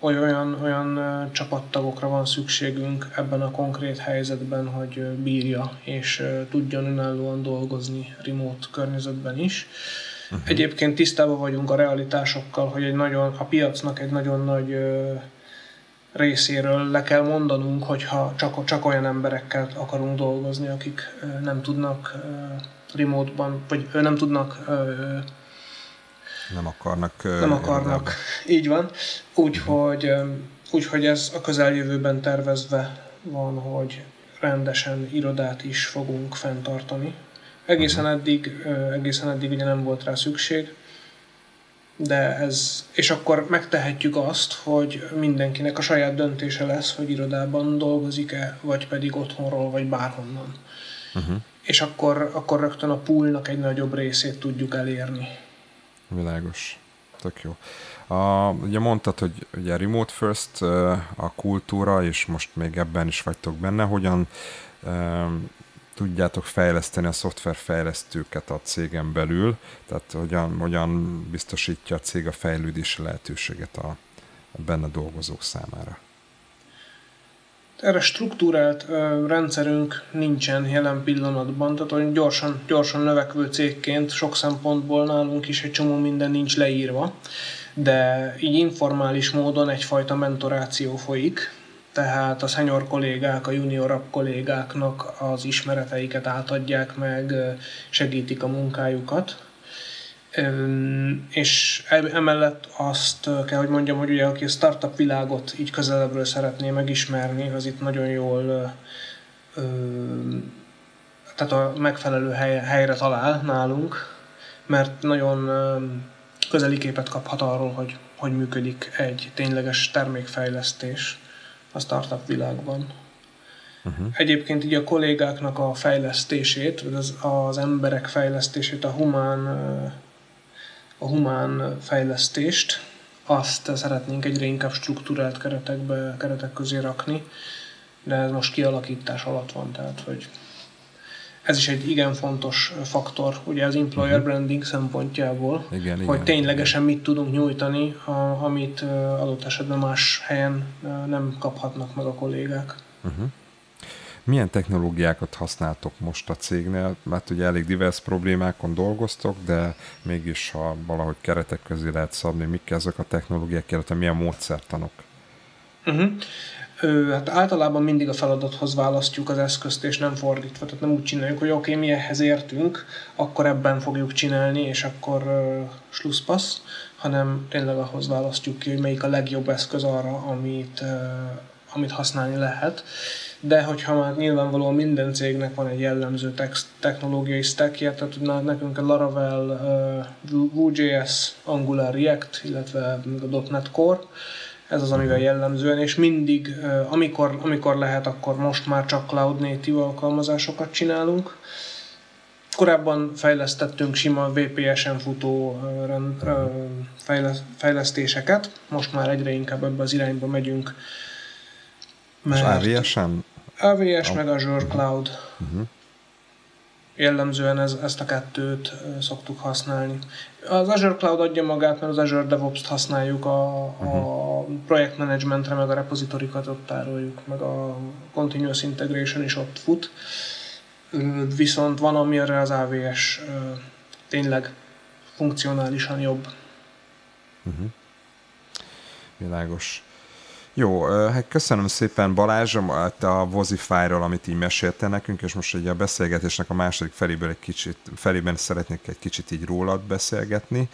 olyan, olyan csapattagokra van szükségünk ebben a konkrét helyzetben, hogy bírja és tudjon önállóan dolgozni remote környezetben is. Uh-huh. Egyébként tisztában vagyunk a realitásokkal, hogy egy nagyon, a piacnak egy nagyon nagy részéről le kell mondanunk, hogyha csak, csak olyan emberekkel akarunk dolgozni, akik nem tudnak remote-ban, vagy nem tudnak nem akarnak. Nem akarnak, irodába. így van. Úgyhogy, úgyhogy ez a közeljövőben tervezve van, hogy rendesen irodát is fogunk fenntartani. Egészen uh-huh. eddig, egészen eddig ugye nem volt rá szükség, de ez, és akkor megtehetjük azt, hogy mindenkinek a saját döntése lesz, hogy irodában dolgozik-e, vagy pedig otthonról, vagy bárhonnan. Uh-huh. És akkor, akkor rögtön a poolnak egy nagyobb részét tudjuk elérni. Világos. Tök jó. A, ugye mondtad, hogy ugye remote first a kultúra, és most még ebben is vagytok benne, hogyan tudjátok fejleszteni a szoftverfejlesztőket a cégen belül, tehát hogyan, hogyan biztosítja a cég a fejlődési lehetőséget a, a benne dolgozók számára. Erre struktúrált ö, rendszerünk nincsen jelen pillanatban, tehát hogy gyorsan, gyorsan növekvő cégként sok szempontból nálunk is egy csomó minden nincs leírva, de így informális módon egyfajta mentoráció folyik, tehát a senior kollégák a juniorabb kollégáknak az ismereteiket átadják meg, segítik a munkájukat. És emellett azt kell, hogy mondjam, hogy ugye aki a startup világot így közelebbről szeretné megismerni, az itt nagyon jól tehát a megfelelő helyre talál nálunk, mert nagyon közeli képet kaphat arról, hogy hogy működik egy tényleges termékfejlesztés a startup világban. Uh-huh. Egyébként így a kollégáknak a fejlesztését, az, az emberek fejlesztését, a humán, a humán fejlesztést, azt szeretnénk egyre inkább struktúrált keretekbe, keretek közé rakni, de ez most kialakítás alatt van, tehát hogy ez is egy igen fontos faktor, ugye az employer uh-huh. branding szempontjából, igen, hogy igen, ténylegesen mit tudunk nyújtani, a, amit adott esetben más helyen nem kaphatnak meg a kollégák. Uh-huh. Milyen technológiákat használtok most a cégnél? Mert ugye elég divers problémákon dolgoztok, de mégis ha valahogy keretek közé lehet szabni, mik ezek a technológiák, illetve milyen módszertanok? Uh-huh hát általában mindig a feladathoz választjuk az eszközt, és nem fordítva. Tehát nem úgy csináljuk, hogy oké, okay, mi ehhez értünk, akkor ebben fogjuk csinálni, és akkor uh, slusszpassz, hanem tényleg ahhoz választjuk ki, hogy melyik a legjobb eszköz arra, amit, uh, amit használni lehet. De hogyha már nyilvánvalóan minden cégnek van egy jellemző text, technológiai stackje, tehát nekünk a Laravel, uh, Vue.js, Angular, React, illetve a .NET Core, ez az, amivel jellemzően, és mindig, amikor, amikor lehet, akkor most már csak cloud native alkalmazásokat csinálunk. Korábban fejlesztettünk sima VPS-en futó fejlesztéseket, most már egyre inkább ebbe az irányba megyünk. Mert És AWS-en? AWS meg Azure Cloud. Uh-huh jellemzően ez, ezt a kettőt szoktuk használni. Az Azure Cloud adja magát, mert az Azure DevOps-t használjuk a, a uh-huh. projektmanagementre, meg a repozitorikat ott tároljuk, meg a Continuous Integration is ott fut. Viszont van, amire az AWS tényleg funkcionálisan jobb. Uh-huh. Világos. Jó, hát köszönöm szépen Balázs a Vozify-ról, amit így mesélte nekünk, és most ugye a beszélgetésnek a második feléből egy kicsit, felében szeretnék egy kicsit így rólad beszélgetni,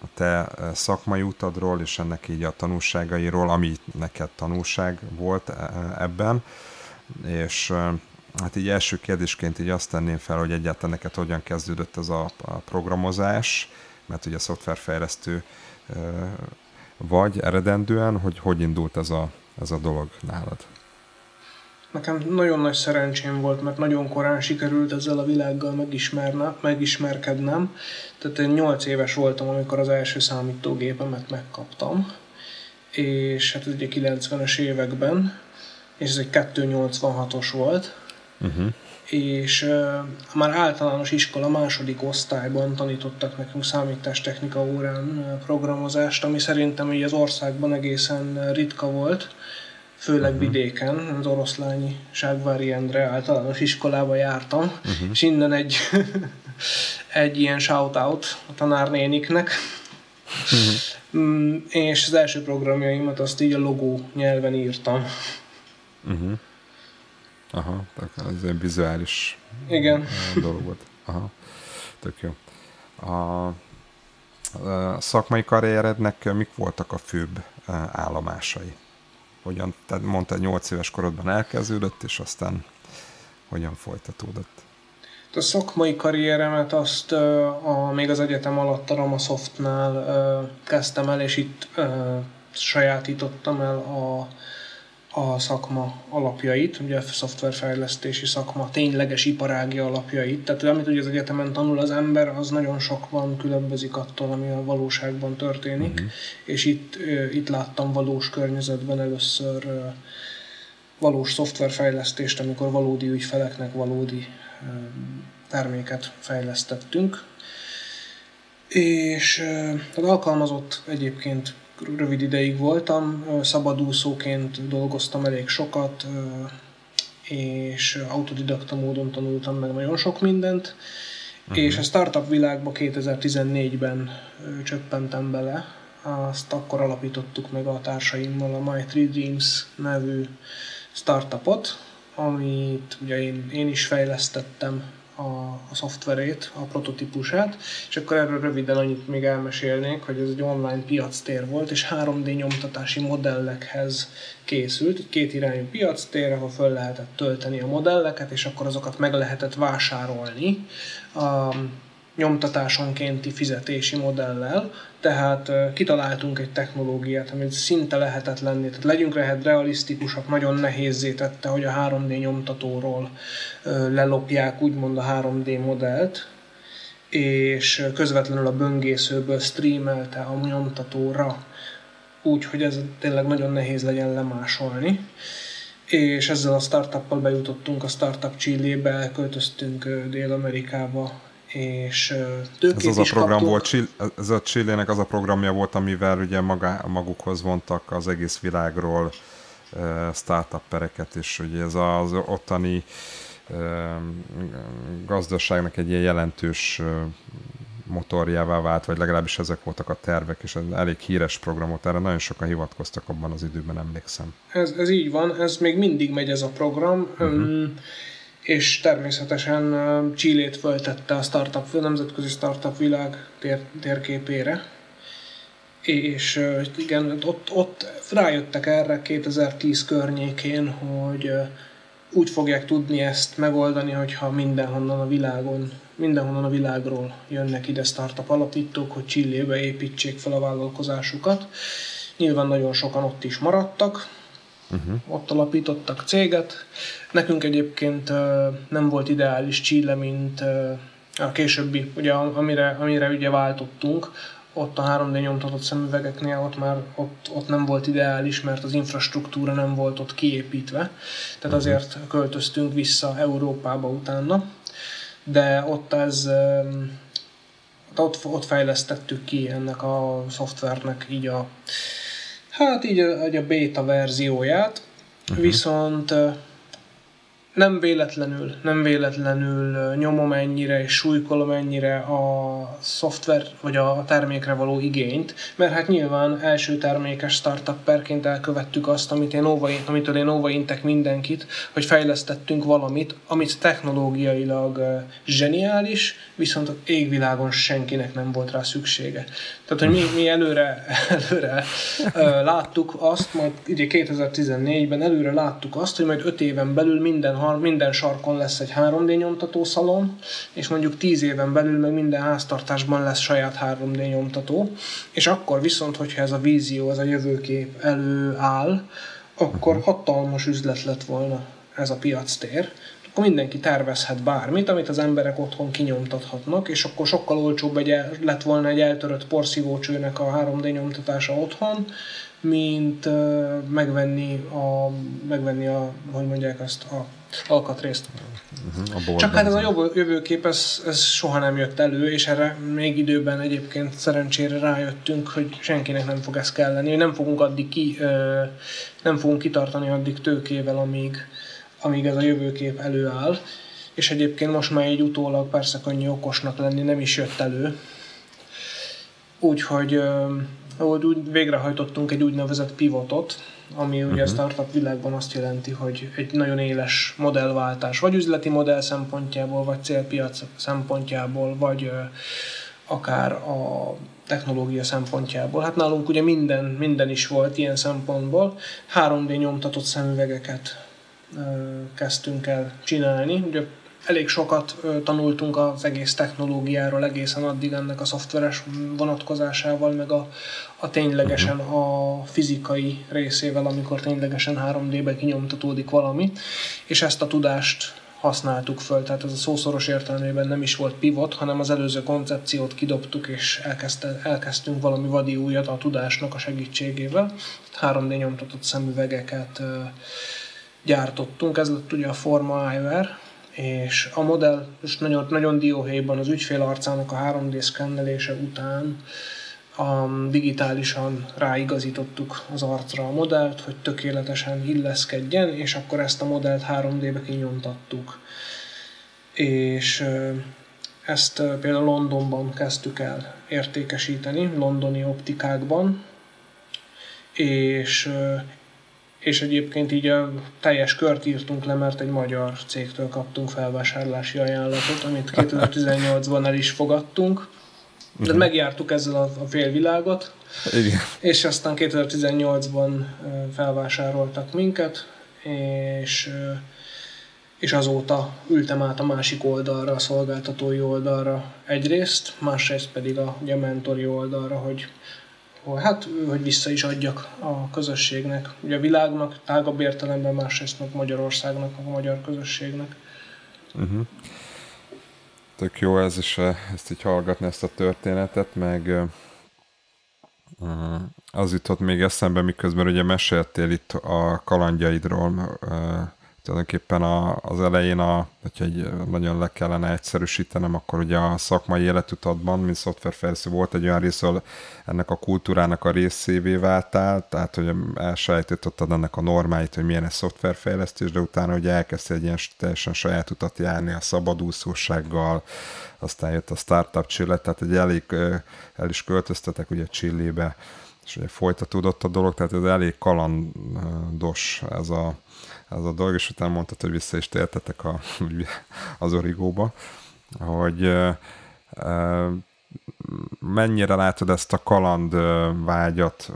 a te szakmai utadról, és ennek így a tanulságairól, ami neked tanulság volt ebben, és hát így első kérdésként így azt tenném fel, hogy egyáltalán neked hogyan kezdődött ez a, a programozás, mert ugye a szoftverfejlesztő vagy eredendően, hogy hogy indult ez a, ez a dolog nálad? Nekem nagyon nagy szerencsém volt, mert nagyon korán sikerült ezzel a világgal megismerne, megismerkednem. Tehát én 8 éves voltam, amikor az első számítógépemet megkaptam, és hát ez ugye 90-es években, és ez egy 286-os volt. Uh-huh és uh, már általános iskola második osztályban tanítottak nekünk számítástechnika órán programozást, ami szerintem így az országban egészen ritka volt, főleg uh-huh. vidéken, az oroszlányi Ságvári Endre általános iskolába jártam, uh-huh. és innen egy, egy ilyen shout-out a tanárnéniknek. Uh-huh. és az első programjaimat azt így a logó nyelven írtam. Uh-huh. Aha, ez egy vizuális Igen. dolog volt. Aha, tök jó. A, a szakmai karrierednek mik voltak a főbb állomásai? Hogyan, tehát mondta, 8 éves korodban elkezdődött, és aztán hogyan folytatódott? A szakmai karrieremet azt a, még az egyetem alatt a Ramasoftnál kezdtem el, és itt sajátítottam el a a szakma alapjait, ugye a szoftverfejlesztési szakma tényleges iparági alapjait. Tehát amit ugye az egyetemen tanul az ember, az nagyon sokban különbözik attól, ami a valóságban történik. Uh-huh. És itt, itt láttam valós környezetben először valós szoftverfejlesztést, amikor valódi ügyfeleknek valódi terméket fejlesztettünk. És az alkalmazott egyébként rövid ideig voltam, szabadúszóként dolgoztam elég sokat, és autodidakta módon tanultam meg nagyon sok mindent, uh-huh. és a startup világba 2014-ben csöppentem bele, azt akkor alapítottuk meg a társaimmal a My Three Dreams nevű startupot, amit ugye én, én is fejlesztettem a, a szoftverét, a prototípusát, és akkor erről röviden annyit még elmesélnék, hogy ez egy online piactér volt, és 3D nyomtatási modellekhez készült, egy két irányú piactér, ahol föl lehetett tölteni a modelleket, és akkor azokat meg lehetett vásárolni. A, nyomtatásonkénti fizetési modellel, tehát kitaláltunk egy technológiát, amit szinte lehetetlenné, tehát legyünk lehet realisztikusak, nagyon nehézé tette, hogy a 3D nyomtatóról lelopják úgymond a 3D modellt, és közvetlenül a böngészőből streamelte a nyomtatóra, úgy, hogy ez tényleg nagyon nehéz legyen lemásolni. És ezzel a startuppal bejutottunk a Startup Chile-be, költöztünk Dél-Amerikába és tőkét ez az a program kaptunk. volt, ez a Chile-nek az a programja volt, amivel ugye maga, magukhoz vontak az egész világról uh, startup pereket, és ugye ez az ottani uh, gazdaságnak egy ilyen jelentős motorjává vált, vagy legalábbis ezek voltak a tervek, és ez elég híres programot, erre nagyon sokan hivatkoztak abban az időben, emlékszem. Ez, ez így van, ez még mindig megy ez a program. Uh-huh. Um, és természetesen Csillét föltette a startup, a nemzetközi startup világ tér, térképére. És igen, ott, ott rájöttek erre 2010 környékén, hogy úgy fogják tudni ezt megoldani, hogyha mindenhonnan a világon, mindenhonnan a világról jönnek ide startup alapítók, hogy Csillébe építsék fel a vállalkozásukat. Nyilván nagyon sokan ott is maradtak, uh-huh. ott alapítottak céget. Nekünk egyébként nem volt ideális Chile, mint a későbbi, ugye, amire, amire ugye váltottunk, ott a 3D nyomtatott szemüvegeknél ott már ott, ott nem volt ideális, mert az infrastruktúra nem volt ott kiépítve. Tehát uh-huh. azért költöztünk vissza Európába utána. De ott ez ott, ott fejlesztettük ki ennek a szoftvernek így a Hát így a, a beta verzióját, uh-huh. viszont nem véletlenül, nem véletlenül nyomom ennyire és súlykolom ennyire a szoftver vagy a termékre való igényt, mert hát nyilván első termékes startupperként elkövettük azt, amit én óva, amitől én óvaintek mindenkit, hogy fejlesztettünk valamit, amit technológiailag zseniális, viszont égvilágon senkinek nem volt rá szüksége. Tehát, hogy mi, mi előre, előre láttuk azt, majd ugye 2014-ben előre láttuk azt, hogy majd 5 éven belül minden minden sarkon lesz egy 3D nyomtató szalon, és mondjuk 10 éven belül meg minden háztartásban lesz saját 3D nyomtató, és akkor viszont, hogyha ez a vízió, ez a jövőkép előáll, akkor hatalmas üzlet lett volna ez a piactér, akkor mindenki tervezhet bármit, amit az emberek otthon kinyomtathatnak, és akkor sokkal olcsóbb egy, lett volna egy eltörött porszívócsőnek a 3D nyomtatása otthon, mint uh, megvenni a, megvenni a, hogy mondják azt, a alkatrészt. Uh-huh, Csak hát ez a jövő, jövőkép, ez, ez soha nem jött elő, és erre még időben egyébként szerencsére rájöttünk, hogy senkinek nem fog ez kelleni, nem fogunk addig ki, nem fogunk kitartani addig tőkével, amíg, amíg ez a jövőkép előáll. És egyébként most már egy utólag persze könnyű okosnak lenni, nem is jött elő. Úgyhogy úgy végrehajtottunk egy úgynevezett pivotot, ami ugye uh-huh. a startup világban azt jelenti, hogy egy nagyon éles modellváltás, vagy üzleti modell szempontjából, vagy célpiac szempontjából, vagy akár a technológia szempontjából. Hát nálunk ugye minden, minden is volt ilyen szempontból. 3D nyomtatott szemüvegeket kezdtünk el csinálni. Ugye elég sokat tanultunk az egész technológiáról egészen addig ennek a szoftveres vonatkozásával, meg a, a ténylegesen a fizikai részével, amikor ténylegesen 3D-be kinyomtatódik valami, és ezt a tudást használtuk föl, tehát ez a szószoros értelmében nem is volt pivot, hanem az előző koncepciót kidobtuk, és elkezdte, elkezdtünk valami vadi újat a tudásnak a segítségével. 3D nyomtatott szemüvegeket gyártottunk, ez lett ugye a Forma Eyewear, és a modell most nagyon, nagyon dióhéjban az ügyfél arcának a 3D szkennelése után a, digitálisan ráigazítottuk az arcra a modellt, hogy tökéletesen illeszkedjen, és akkor ezt a modellt 3D-be kinyomtattuk. És ezt például Londonban kezdtük el értékesíteni, londoni optikákban, és, és egyébként így a teljes kört írtunk le, mert egy magyar cégtől kaptunk felvásárlási ajánlatot, amit 2018-ban el is fogadtunk. De uh-huh. megjártuk ezzel a, a félvilágot, Igen. és aztán 2018-ban felvásároltak minket, és és azóta ültem át a másik oldalra, a szolgáltatói oldalra egyrészt, másrészt pedig a, ugye a mentori oldalra, hogy, hogy, hát, hogy vissza is adjak a közösségnek, ugye a világnak, tágabb értelemben, másrészt meg Magyarországnak, a magyar közösségnek. Uh-huh. Tök jó ez is, ezt így hallgatni, ezt a történetet, meg az jutott még eszembe, miközben ugye meséltél itt a kalandjaidról, tulajdonképpen a, az elején, a, hogyha egy nagyon le kellene egyszerűsítenem, akkor ugye a szakmai életutatban, mint szoftverfejlesztő volt egy olyan rész, ahol ennek a kultúrának a részévé váltál, tehát hogy elsajátítottad ennek a normáit, hogy milyen egy szoftverfejlesztés, de utána ugye elkezdtél egy ilyen teljesen saját utat járni a szabadúszósággal, aztán jött a startup csillet, tehát egy elég el is költöztetek ugye Csillébe, és ugye folytatódott a dolog, tehát ez elég kalandos ez a, ez a dolog, és utána mondtad, hogy vissza is tértetek a, az origóba, hogy mennyire látod ezt a kaland vágyat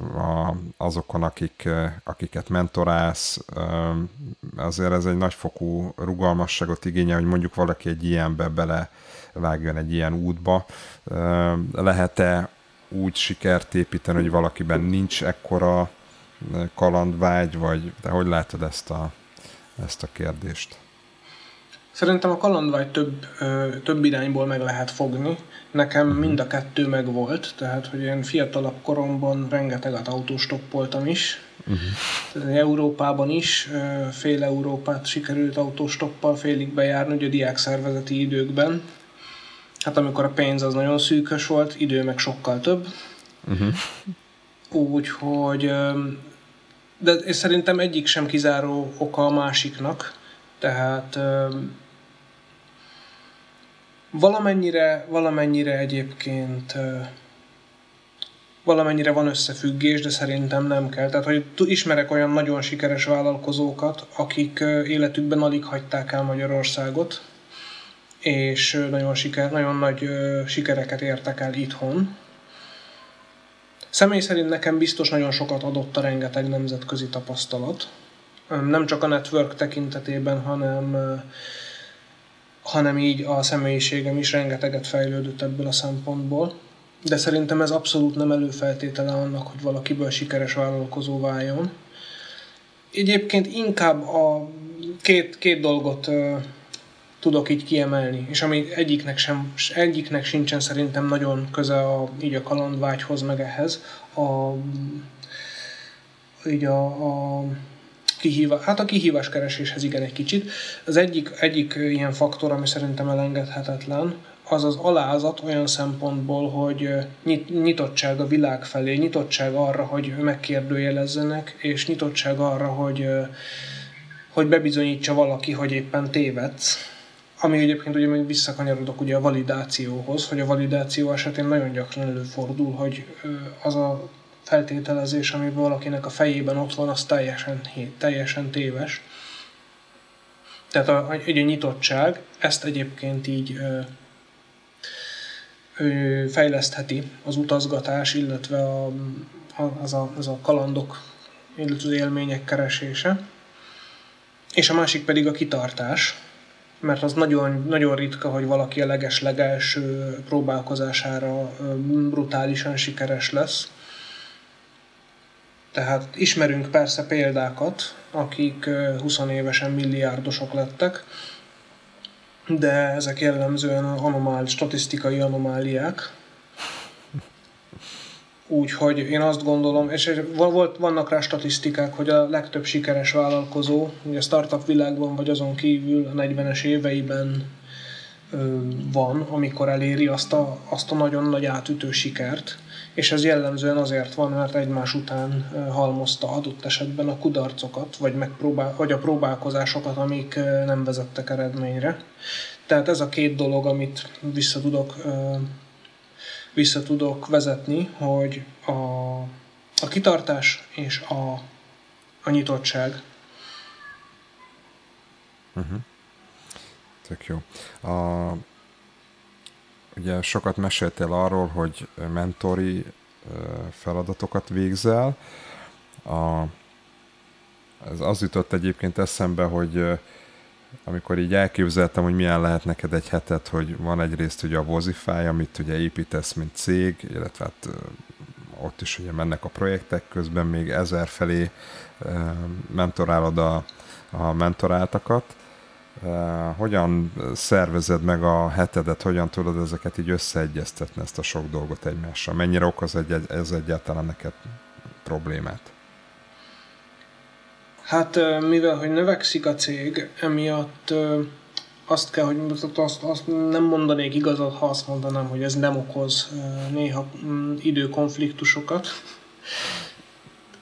azokon, akik, akiket mentorálsz, azért ez egy nagyfokú rugalmasságot igényel, hogy mondjuk valaki egy ilyenbe bele vágjon egy ilyen útba. Lehet-e úgy sikert építeni, hogy valakiben nincs ekkora kalandvágy, vagy de hogy látod ezt a, ezt a kérdést? Szerintem a kalandvágy több, több irányból meg lehet fogni. Nekem uh-huh. mind a kettő meg volt, tehát hogy én fiatalabb koromban rengeteget autóstoppoltam is. Uh-huh. Európában is, fél Európát sikerült autóstoppal félig bejárni, ugye a diák szervezeti időkben. Hát amikor a pénz az nagyon szűkös volt, idő meg sokkal több. Uh-huh. Úgyhogy de és szerintem egyik sem kizáró oka a másiknak, tehát valamennyire, valamennyire egyébként valamennyire van összefüggés, de szerintem nem kell. Tehát, hogy ismerek olyan nagyon sikeres vállalkozókat, akik életükben alig hagyták el Magyarországot, és nagyon, siker, nagyon nagy sikereket értek el itthon, Személy szerint nekem biztos nagyon sokat adott a rengeteg nemzetközi tapasztalat. Nem csak a network tekintetében, hanem, hanem így a személyiségem is rengeteget fejlődött ebből a szempontból. De szerintem ez abszolút nem előfeltétele annak, hogy valakiből sikeres vállalkozó váljon. Egyébként inkább a két, két dolgot tudok így kiemelni, és ami egyiknek, sem, egyiknek sincsen szerintem nagyon köze a, így a kalandvágyhoz, meg ehhez, a, így a, a kihívás, hát a kihívás kereséshez igen egy kicsit. Az egyik, egyik ilyen faktor, ami szerintem elengedhetetlen, az az alázat olyan szempontból, hogy nyit, nyitottság a világ felé, nyitottság arra, hogy megkérdőjelezzenek, és nyitottság arra, hogy, hogy bebizonyítsa valaki, hogy éppen tévedsz ami egyébként ugye még visszakanyarodok ugye a validációhoz, hogy a validáció esetén nagyon gyakran előfordul, hogy az a feltételezés, ami valakinek a fejében ott van, az teljesen, teljesen téves. Tehát a, egy a nyitottság ezt egyébként így ö, ö, fejlesztheti az utazgatás, illetve a, a, az, a, az a kalandok, illetve az élmények keresése. És a másik pedig a kitartás, mert az nagyon, nagyon ritka, hogy valaki a leges-legelső próbálkozására brutálisan sikeres lesz. Tehát ismerünk persze példákat, akik 20 évesen milliárdosok lettek, de ezek jellemzően anomál, statisztikai anomáliák. Úgyhogy én azt gondolom, és volt, vannak rá statisztikák, hogy a legtöbb sikeres vállalkozó, ugye a startup világban vagy azon kívül a 40-es éveiben van, amikor eléri azt a, azt a nagyon nagy átütő sikert, és ez jellemzően azért van, mert egymás után halmozta adott esetben a kudarcokat, vagy, megpróbál, vagy a próbálkozásokat, amik nem vezettek eredményre. Tehát ez a két dolog, amit vissza tudok, vissza tudok vezetni, hogy a, a kitartás és a, a nyitottság. Uh-huh. Tök jó. A, ugye sokat meséltél arról, hogy mentori feladatokat végzel. A, ez az jutott egyébként eszembe, hogy amikor így elképzeltem, hogy milyen lehet neked egy hetet, hogy van egyrészt ugye a Vozify, amit ugye építesz, mint cég, illetve hát ott is ugye mennek a projektek, közben még ezer felé mentorálod a, a mentoráltakat, hogyan szervezed meg a hetedet, hogyan tudod ezeket így összeegyeztetni, ezt a sok dolgot egymással? Mennyire okoz egy, ez egyáltalán neked problémát? Hát mivel, hogy növekszik a cég, emiatt azt kell, hogy azt, azt nem mondanék igazat, ha azt mondanám, hogy ez nem okoz néha mm, időkonfliktusokat.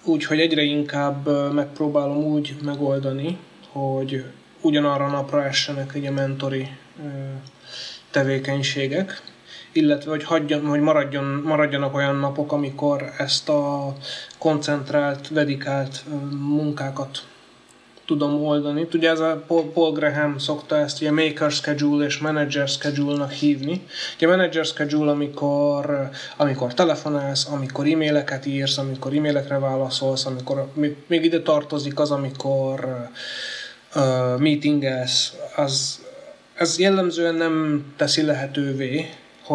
Úgyhogy egyre inkább megpróbálom úgy megoldani, hogy ugyanarra napra essenek egy a mentori tevékenységek, illetve hogy, hagyjon, hogy maradjon, maradjanak olyan napok, amikor ezt a koncentrált, dedikált munkákat tudom oldani. Ugye ez a Paul Graham szokta ezt ugye maker schedule és manager schedule-nak hívni. Ugye manager schedule, amikor, amikor telefonálsz, amikor e-maileket írsz, amikor e-mailekre válaszolsz, amikor még ide tartozik az, amikor uh, meetingelsz, az, ez jellemzően nem teszi lehetővé,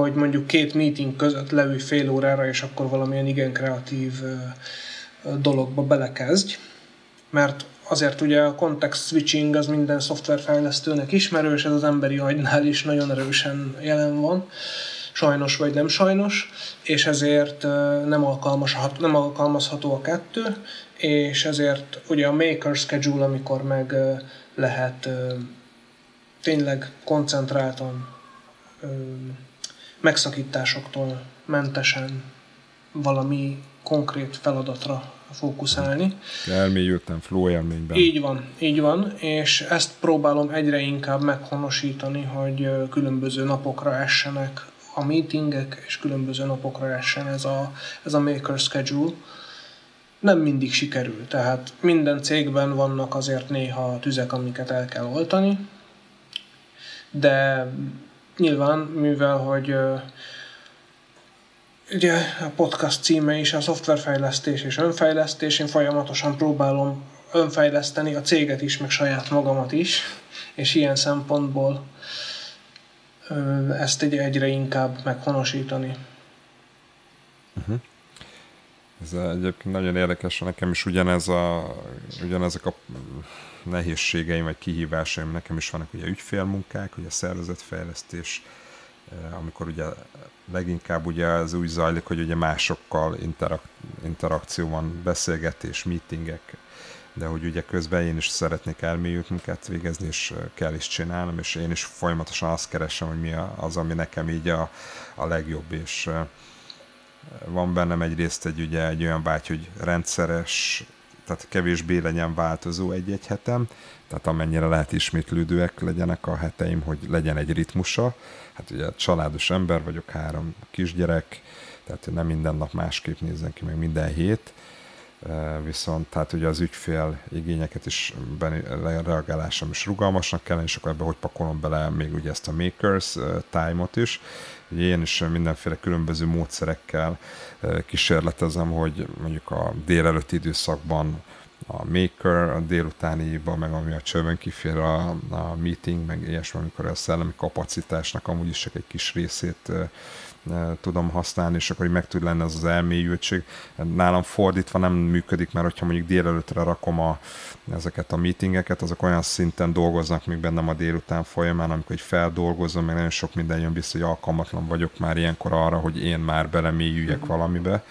hogy mondjuk két meeting között levő fél órára, és akkor valamilyen igen kreatív dologba belekezdj, mert azért ugye a context switching az minden szoftverfejlesztőnek ismerős, ez az emberi agynál is nagyon erősen jelen van, sajnos vagy nem sajnos, és ezért nem, alkalmazható, nem alkalmazható a kettő, és ezért ugye a maker schedule, amikor meg lehet tényleg koncentráltan megszakításoktól mentesen valami konkrét feladatra fókuszálni. Elmélyültem flow élményben. Így van, így van, és ezt próbálom egyre inkább meghonosítani, hogy különböző napokra essenek a meetingek, és különböző napokra essen ez a, ez a maker schedule. Nem mindig sikerül, tehát minden cégben vannak azért néha tüzek, amiket el kell oltani, de nyilván, mivel hogy ugye a podcast címe is a szoftverfejlesztés és önfejlesztés, én folyamatosan próbálom önfejleszteni a céget is, meg saját magamat is, és ilyen szempontból ezt egy egyre inkább meghonosítani. Uh-huh. Ez egyébként nagyon érdekes, nekem is ugyanez a, ugyanezek a nehézségeim vagy kihívásaim, nekem is vannak ugye ügyfélmunkák, ugye szervezetfejlesztés, amikor ugye leginkább ugye az úgy zajlik, hogy ugye másokkal interak- interakció van, beszélgetés, meetingek, de hogy ugye közben én is szeretnék elmélyült munkát végezni, és kell is csinálnom, és én is folyamatosan azt keresem, hogy mi az, ami nekem így a, a legjobb, és van bennem egyrészt egy, ugye, egy olyan vágy, hogy rendszeres, tehát kevésbé legyen változó egy-egy hetem, tehát amennyire lehet ismétlődőek legyenek a heteim, hogy legyen egy ritmusa. Hát ugye családos ember vagyok, három kisgyerek, tehát nem minden nap másképp nézzen ki, meg minden hét, viszont tehát ugye az ügyfél igényeket is reagálásom is rugalmasnak kell, és akkor ebbe hogy pakolom bele még ugye ezt a makers time-ot is. Ugye én is mindenféle különböző módszerekkel kísérletezem, hogy mondjuk a délelőtti időszakban a maker, a délutániba, meg ami a csövön kifér a, a meeting, meg ilyesmi, amikor a szellemi kapacitásnak amúgy is csak egy kis részét tudom használni, és akkor így meg tud lenni az az elmélyültség. Nálam fordítva nem működik, mert hogyha mondjuk délelőttre rakom a, ezeket a meetingeket, azok olyan szinten dolgoznak még bennem a délután folyamán, amikor egy feldolgozom, meg nagyon sok minden jön vissza, hogy alkalmatlan vagyok már ilyenkor arra, hogy én már belemélyüljek uh-huh. valamibe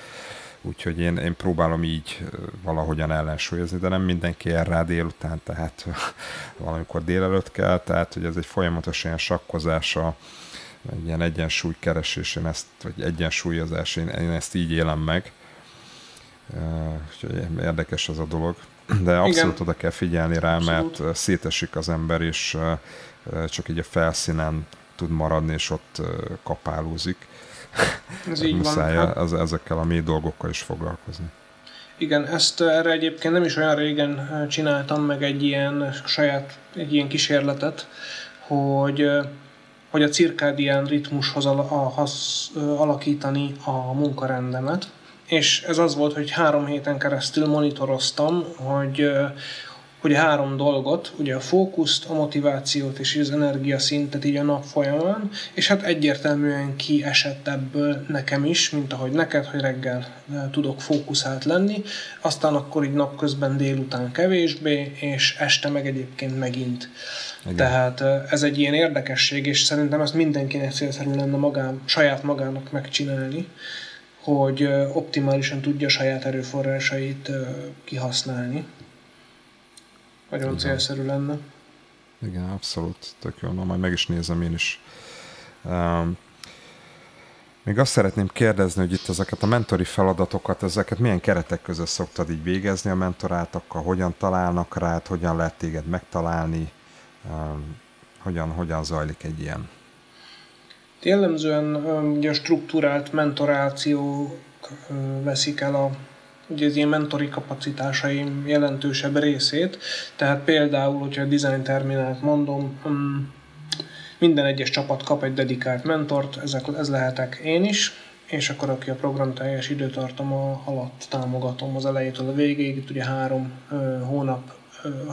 úgyhogy én, én próbálom így valahogyan ellensúlyozni, de nem mindenki el rá délután, tehát valamikor délelőtt kell, tehát hogy ez egy folyamatos ilyen sakkozása, egy ilyen egyensúly keresés, én ezt, vagy egyensúlyozás, én, én ezt így élem meg. Úgyhogy érdekes az a dolog. De abszolút Igen. oda kell figyelni rá, abszolút. mert szétesik az ember, és csak így a felszínen tud maradni, és ott kapálózik. Ez így Muszáj van. Hát... Ezekkel a mély dolgokkal is foglalkozni. Igen, ezt erre egyébként nem is olyan régen csináltam meg egy ilyen saját, egy ilyen kísérletet, hogy hogy a cirkádián ritmushoz al- a, az, alakítani a munkarendemet, és ez az volt, hogy három héten keresztül monitoroztam, hogy hogy három dolgot, ugye a fókuszt, a motivációt és az energiaszintet így a nap folyamán, és hát egyértelműen kiesett ebből nekem is, mint ahogy neked, hogy reggel tudok fókuszált lenni, aztán akkor így napközben délután kevésbé, és este meg egyébként megint. Igen. Tehát ez egy ilyen érdekesség, és szerintem ezt mindenkinek célszerű lenne magán, saját magának megcsinálni, hogy optimálisan tudja saját erőforrásait kihasználni. Nagyon Igen. célszerű lenne. Igen, abszolút. Tök jó. Na, majd meg is nézem én is. Um, még azt szeretném kérdezni, hogy itt ezeket a mentori feladatokat, ezeket milyen keretek között szoktad így végezni a mentorátokkal, hogyan találnak rád, hogyan lehet téged megtalálni, hogyan, hogyan zajlik egy ilyen? Jellemzően ugye a struktúrált mentorációk veszik el a ugye az ilyen mentori kapacitásaim jelentősebb részét, tehát például, hogyha a design terminált mondom, minden egyes csapat kap egy dedikált mentort, ezek, ez lehetek én is, és akkor aki a program teljes időtartama alatt támogatom az elejétől a végéig, itt ugye három hónap,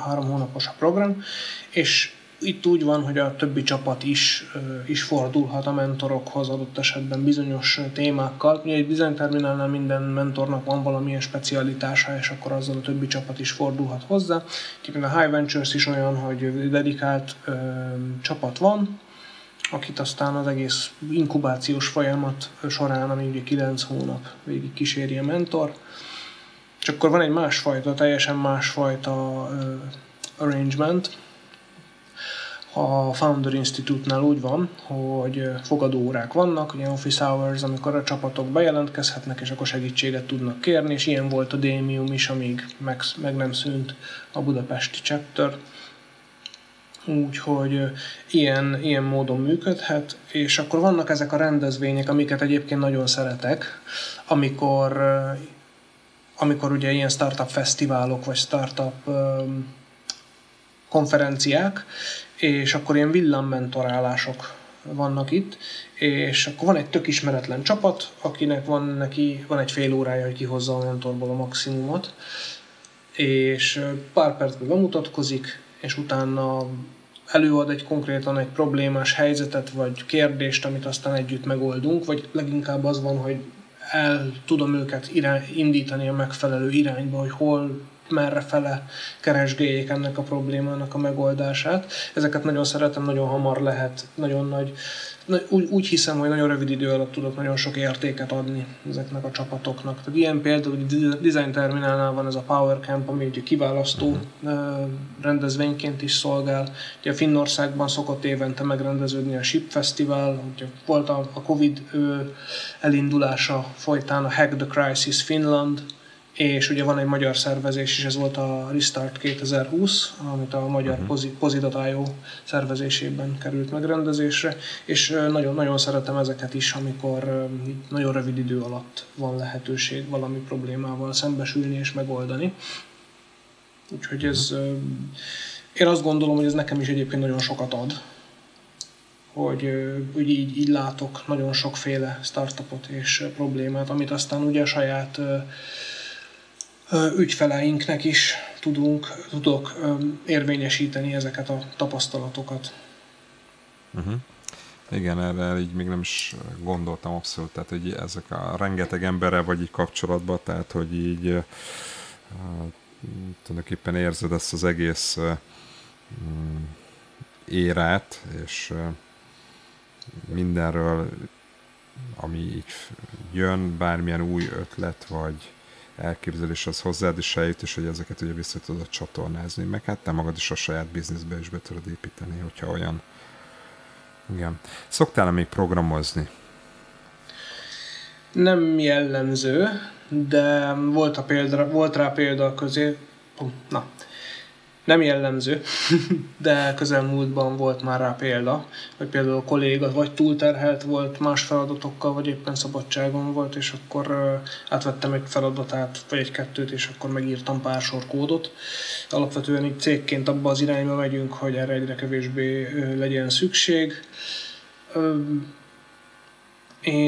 három hónapos a program, és itt úgy van, hogy a többi csapat is, is fordulhat a mentorokhoz adott esetben bizonyos témákkal. Ugye egy design terminálnál minden mentornak van valamilyen specialitása, és akkor azzal a többi csapat is fordulhat hozzá. Egyébként a High Ventures is olyan, hogy dedikált ö, csapat van, akit aztán az egész inkubációs folyamat során, ami ugye 9 hónap végig kíséri a mentor. És akkor van egy másfajta, teljesen másfajta ö, arrangement, a Founder Institute-nál úgy van, hogy fogadóórák vannak, ugye office hours, amikor a csapatok bejelentkezhetnek, és akkor segítséget tudnak kérni, és ilyen volt a Démium is, amíg meg, meg nem szűnt a budapesti chapter. Úgyhogy ilyen, ilyen módon működhet, és akkor vannak ezek a rendezvények, amiket egyébként nagyon szeretek, amikor, amikor ugye ilyen startup fesztiválok, vagy startup konferenciák, és akkor ilyen villammentorálások vannak itt, és akkor van egy tök ismeretlen csapat, akinek van neki van egy fél órája, hogy kihozza a mentorból a maximumot, és pár percben bemutatkozik, és utána előad egy konkrétan egy problémás helyzetet, vagy kérdést, amit aztán együtt megoldunk, vagy leginkább az van, hogy el tudom őket irány, indítani a megfelelő irányba, hogy hol merre fele keresgéljék ennek a problémának a megoldását. Ezeket nagyon szeretem, nagyon hamar lehet, nagyon nagy, úgy, úgy hiszem, hogy nagyon rövid idő alatt tudok nagyon sok értéket adni ezeknek a csapatoknak. Tehát ilyen például a Design Terminálnál van ez a Power Camp, ami egy kiválasztó uh-huh. rendezvényként is szolgál. Ugye Finnországban szokott évente megrendeződni a Ship Festival, ugye volt a, a Covid elindulása folytán a Hack the Crisis Finland, és ugye van egy magyar szervezés is, ez volt a Restart 2020, amit a magyar uh-huh. Pozit.io szervezésében került megrendezésre, és nagyon-nagyon szeretem ezeket is, amikor nagyon rövid idő alatt van lehetőség valami problémával szembesülni és megoldani. Úgyhogy ez, uh-huh. én azt gondolom, hogy ez nekem is egyébként nagyon sokat ad, hogy, hogy így, így látok nagyon sokféle startupot és problémát, amit aztán ugye a saját ügyfeleinknek is tudunk, tudok érvényesíteni ezeket a tapasztalatokat. Uh-huh. Igen, erre így még nem is gondoltam abszolút, tehát hogy ezek a rengeteg emberrel vagy így kapcsolatban, tehát hogy így tulajdonképpen érzed ezt az egész uh, érát, és mindenről ami így jön, bármilyen új ötlet, vagy elképzelés az hozzád is eljut, és hogy ezeket ugye vissza tudod csatornázni, meg hát te magad is a saját bizniszbe is be tudod építeni, hogyha olyan. Igen. Szoktál-e még programozni? Nem jellemző, de volt, a példa, volt rá példa közé, na, nem jellemző, de közelmúltban volt már rá példa, hogy például a kolléga vagy túlterhelt volt más feladatokkal, vagy éppen szabadságon volt, és akkor átvettem egy feladatát, vagy egy-kettőt, és akkor megírtam pár sor kódot. Alapvetően így cégként abba az irányba megyünk, hogy erre egyre kevésbé legyen szükség.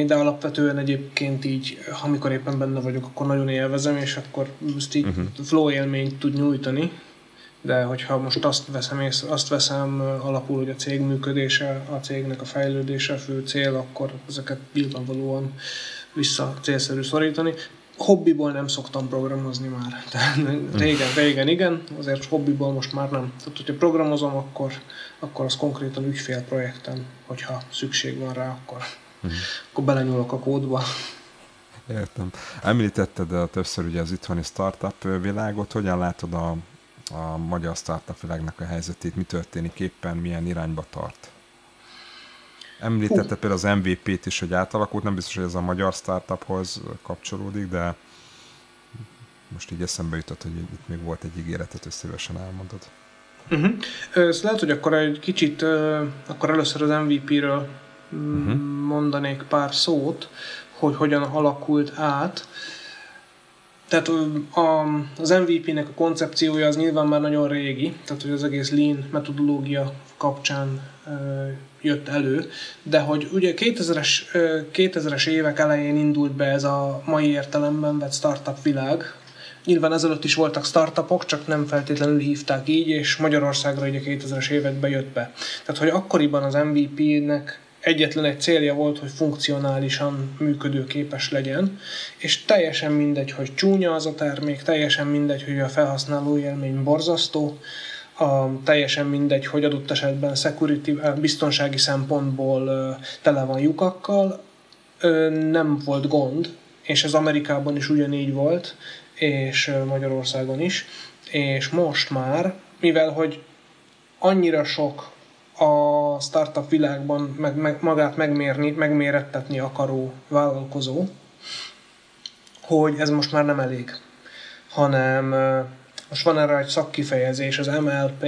De alapvetően egyébként így, amikor éppen benne vagyok, akkor nagyon élvezem, és akkor ezt így uh-huh. flow élményt tud nyújtani de hogyha most azt veszem, és azt veszem alapul, hogy a cég működése, a cégnek a fejlődése a fő cél, akkor ezeket nyilvánvalóan vissza célszerű szorítani. Hobbiból nem szoktam programozni már. Tehát régen, régen igen, azért hobbiból most már nem. Tehát, hogyha programozom, akkor, akkor az konkrétan ügyfélprojekten, hogyha szükség van rá, akkor, uh-huh. akkor belenyúlok a kódba. Értem. Említetted többször ugye az itthoni startup világot, hogyan látod a a magyar startup világnak a helyzetét, mi történik éppen, milyen irányba tart. Említette például az MVP-t is, hogy átalakult, nem biztos, hogy ez a magyar startuphoz kapcsolódik, de most így eszembe jutott, hogy itt még volt egy ígéretet, hogy szívesen elmondod. Uh-huh. Ezt lehet, hogy akkor egy kicsit, akkor először az MVP-ről uh-huh. mondanék pár szót, hogy hogyan alakult át. Tehát a, az MVP-nek a koncepciója az nyilván már nagyon régi, tehát hogy az egész Lean metodológia kapcsán ö, jött elő, de hogy ugye 2000-es, 2000-es évek elején indult be ez a mai értelemben vett startup világ, Nyilván ezelőtt is voltak startupok, csak nem feltétlenül hívták így, és Magyarországra ugye 2000-es években jött be. Tehát, hogy akkoriban az MVP-nek egyetlen egy célja volt, hogy funkcionálisan működőképes legyen, és teljesen mindegy, hogy csúnya az a termék, teljesen mindegy, hogy a felhasználó élmény borzasztó, a, teljesen mindegy, hogy adott esetben security, eh, biztonsági szempontból ö, tele van lyukakkal, ö, nem volt gond, és ez Amerikában is ugyanígy volt, és Magyarországon is, és most már, mivel hogy annyira sok a startup világban meg, meg, magát megmérni, megmérettetni akaró vállalkozó, hogy ez most már nem elég, hanem most van erre egy szakkifejezés, az MLP,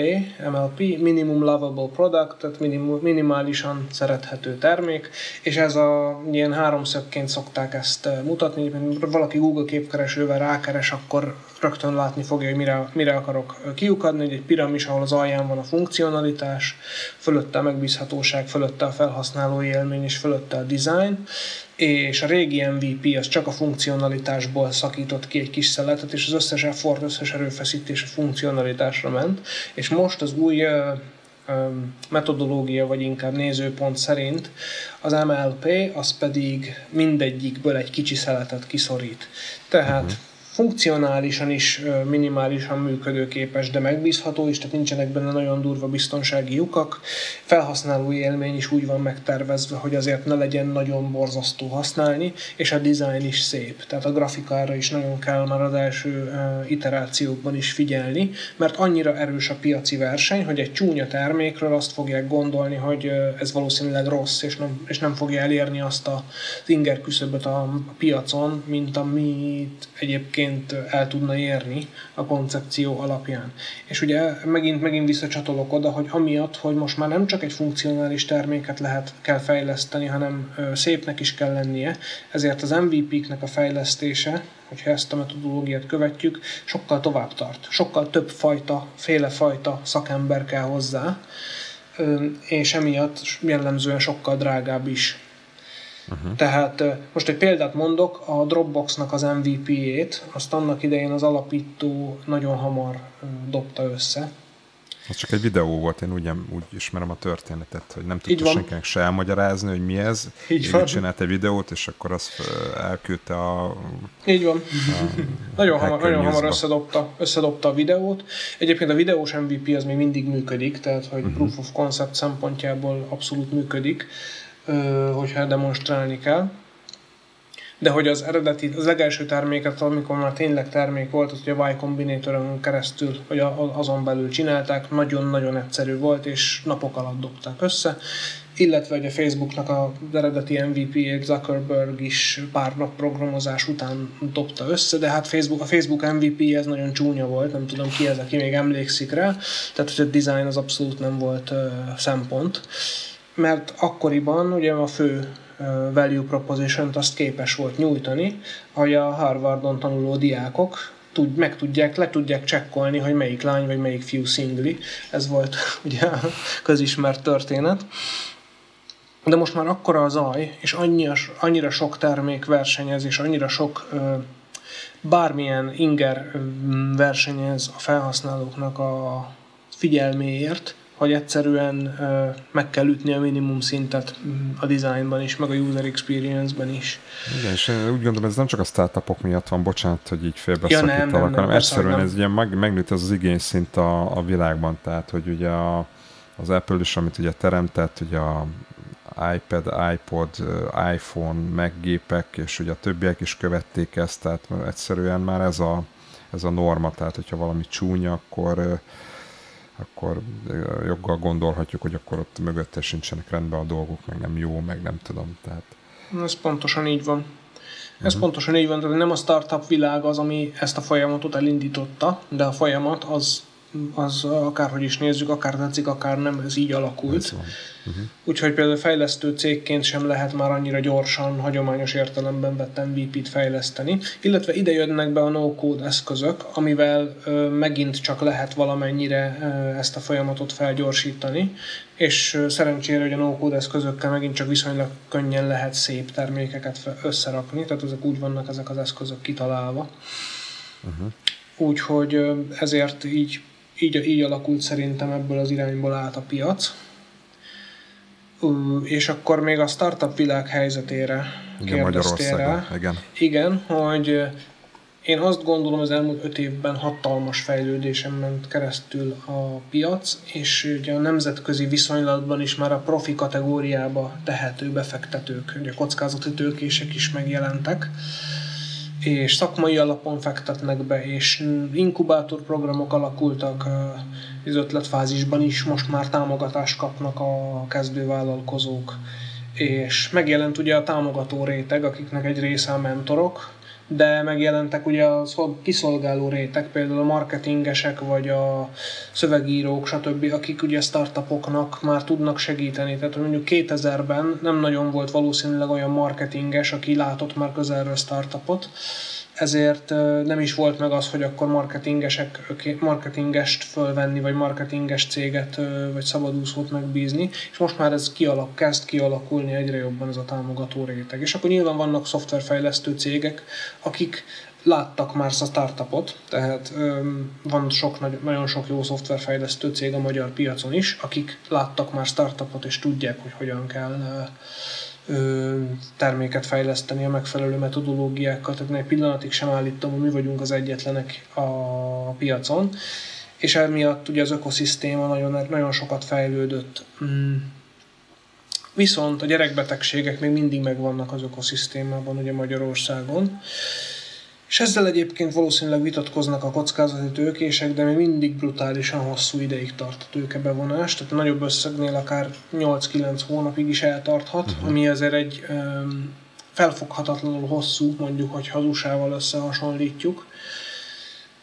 MLP, Minimum Lovable Product, tehát minim, minimálisan szerethető termék, és ez a ilyen háromszögként szokták ezt mutatni, valaki Google képkeresővel rákeres, akkor rögtön látni fogja, hogy mire, mire akarok kiukadni, hogy egy piramis, ahol az alján van a funkcionalitás, fölötte a megbízhatóság, fölötte a felhasználói élmény, és fölötte a design, és a régi MVP az csak a funkcionalitásból szakított ki egy kis szeletet, és az összes effort, összes erőfeszítés a funkcionalitásra ment, és most az új metodológia, vagy inkább nézőpont szerint az MLP az pedig mindegyikből egy kicsi szeletet kiszorít. Tehát uh-huh funkcionálisan is minimálisan működőképes, de megbízható is, tehát nincsenek benne nagyon durva biztonsági lyukak. Felhasználói élmény is úgy van megtervezve, hogy azért ne legyen nagyon borzasztó használni, és a design is szép. Tehát a grafikára is nagyon kell már az első iterációkban is figyelni, mert annyira erős a piaci verseny, hogy egy csúnya termékről azt fogják gondolni, hogy ez valószínűleg rossz, és nem, és nem fogja elérni azt az inger küszöböt a piacon, mint amit egyébként egyébként el tudna érni a koncepció alapján. És ugye megint, megint visszacsatolok oda, hogy amiatt, hogy most már nem csak egy funkcionális terméket lehet, kell fejleszteni, hanem szépnek is kell lennie, ezért az MVP-knek a fejlesztése, hogyha ezt a metodológiát követjük, sokkal tovább tart. Sokkal több fajta, féle fajta szakember kell hozzá, és emiatt jellemzően sokkal drágább is Uh-huh. Tehát most egy példát mondok, a Dropboxnak az MVP-ét, azt annak idején az alapító nagyon hamar dobta össze. Az csak egy videó volt, én úgy, úgy ismerem a történetet, hogy nem tudta senkinek se elmagyarázni, hogy mi ez. Így van. csinált egy videót, és akkor azt elküldte a... Így van. A nagyon hamar, nagyon hamar összedobta, összedobta a videót. Egyébként a videós MVP az még mindig működik, tehát hogy uh-huh. proof of concept szempontjából abszolút működik hogyha demonstrálni kell. De hogy az eredeti, az legelső terméket, amikor már tényleg termék volt, az ugye a Y Combinator-on keresztül, vagy azon belül csinálták, nagyon-nagyon egyszerű volt, és napok alatt dobták össze. Illetve a Facebooknak a eredeti MVP Zuckerberg is pár nap programozás után dobta össze, de hát Facebook, a Facebook MVP ez nagyon csúnya volt, nem tudom ki ez, aki még emlékszik rá, tehát hogy a design az abszolút nem volt uh, szempont, mert akkoriban ugye a fő value proposition-t azt képes volt nyújtani, hogy a Harvardon tanuló diákok tud, meg tudják, le tudják csekkolni, hogy melyik lány vagy melyik fiú szingli. Ez volt ugye a közismert történet. De most már akkora a zaj, és annyira, annyira sok termék versenyez, és annyira sok bármilyen inger versenyez a felhasználóknak a figyelméért, hogy egyszerűen meg kell ütni a minimum szintet a designban is, meg a user experience-ben is. Igen, és úgy gondolom, ez nem csak a startupok miatt van, bocsánat, hogy így félbeszakítalak, ja, nem, nem, hanem egyszerűen nem. ez ugye meg, megnőtt az, az igényszint a, a világban, tehát hogy ugye a, az Apple is, amit ugye teremtett, ugye a iPad, iPod, iPhone, meggépek, és ugye a többiek is követték ezt, tehát egyszerűen már ez a, ez a norma, tehát hogyha valami csúnya, akkor akkor joggal gondolhatjuk, hogy akkor ott mögötte sincsenek rendben a dolgok, meg nem jó, meg nem tudom. Tehát... Ez pontosan így van. Ez uh-huh. pontosan így van, tehát nem a startup világ az, ami ezt a folyamatot elindította, de a folyamat az az akárhogy is nézzük, akár tetszik, akár nem, ez így alakult. Ez uh-huh. Úgyhogy például fejlesztő cégként sem lehet már annyira gyorsan, hagyományos értelemben vett MVP-t fejleszteni, illetve ide jönnek be a no-code eszközök, amivel ö, megint csak lehet valamennyire ö, ezt a folyamatot felgyorsítani, és ö, szerencsére, hogy a no-code eszközökkel megint csak viszonylag könnyen lehet szép termékeket összerakni, tehát ezek úgy vannak ezek az eszközök kitalálva. Uh-huh. Úgyhogy ezért így így, így alakult szerintem ebből az irányból át a piac. És akkor még a startup világ helyzetére igen, kérdeztél rá. Igen. igen, hogy én azt gondolom, az elmúlt öt évben hatalmas fejlődésen ment keresztül a piac, és ugye a nemzetközi viszonylatban is már a profi kategóriába tehető befektetők, ugye kockázati tőkések is megjelentek és szakmai alapon fektetnek be, és inkubátorprogramok alakultak az ötletfázisban is, most már támogatást kapnak a kezdővállalkozók. És megjelent ugye a támogató réteg, akiknek egy része a mentorok, de megjelentek ugye a kiszolgáló réteg, például a marketingesek, vagy a szövegírók, stb., akik ugye startupoknak már tudnak segíteni. Tehát mondjuk 2000-ben nem nagyon volt valószínűleg olyan marketinges, aki látott már közelről startupot, ezért nem is volt meg az, hogy akkor marketingesek, marketingest fölvenni, vagy marketinges céget, vagy szabadúszót megbízni, és most már ez kialak, kezd kialakulni egyre jobban ez a támogató réteg. És akkor nyilván vannak szoftverfejlesztő cégek, akik láttak már a startupot, tehát van sok, nagyon sok jó szoftverfejlesztő cég a magyar piacon is, akik láttak már startupot, és tudják, hogy hogyan kell terméket fejleszteni a megfelelő metodológiákkal, tehát egy pillanatig sem állítom, hogy mi vagyunk az egyetlenek a piacon, és emiatt ugye az ökoszisztéma nagyon, nagyon sokat fejlődött. Mm. Viszont a gyerekbetegségek még mindig megvannak az ökoszisztémában ugye Magyarországon, és ezzel egyébként valószínűleg vitatkoznak a kockázati tőkések, de még mindig brutálisan hosszú ideig tart a tőkebevonás, tehát nagyobb összegnél akár 8-9 hónapig is eltarthat, uh-huh. ami azért egy um, felfoghatatlanul hosszú, mondjuk, hogy az USA-val összehasonlítjuk.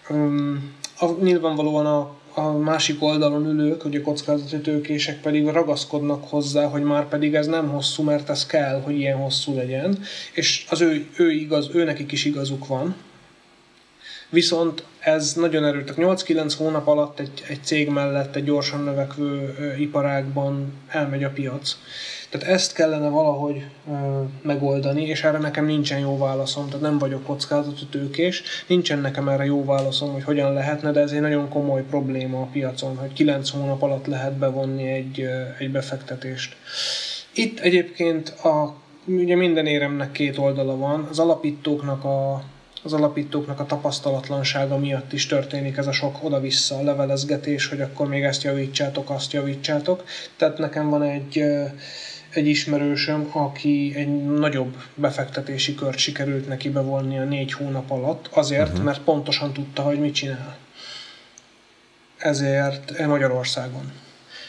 Um, a, nyilvánvalóan a a másik oldalon ülők, a kockázati tőkések pedig ragaszkodnak hozzá, hogy már pedig ez nem hosszú, mert ez kell, hogy ilyen hosszú legyen, és az ő, ő igaz, ő nekik is igazuk van. Viszont ez nagyon erőt, 8-9 hónap alatt egy, egy cég mellett egy gyorsan növekvő iparágban elmegy a piac. Tehát ezt kellene valahogy ö, megoldani, és erre nekem nincsen jó válaszom, tehát nem vagyok kockázatú tőkés, nincsen nekem erre jó válaszom, hogy hogyan lehetne, de ez egy nagyon komoly probléma a piacon, hogy 9 hónap alatt lehet bevonni egy, egy befektetést. Itt egyébként a, ugye minden éremnek két oldala van, az alapítóknak a az alapítóknak a tapasztalatlansága miatt is történik ez a sok oda-vissza levelezgetés, hogy akkor még ezt javítsátok, azt javítsátok. Tehát nekem van egy egy ismerősöm, aki egy nagyobb befektetési kört sikerült neki bevonni a négy hónap alatt, azért, uh-huh. mert pontosan tudta, hogy mit csinál. Ezért Magyarországon.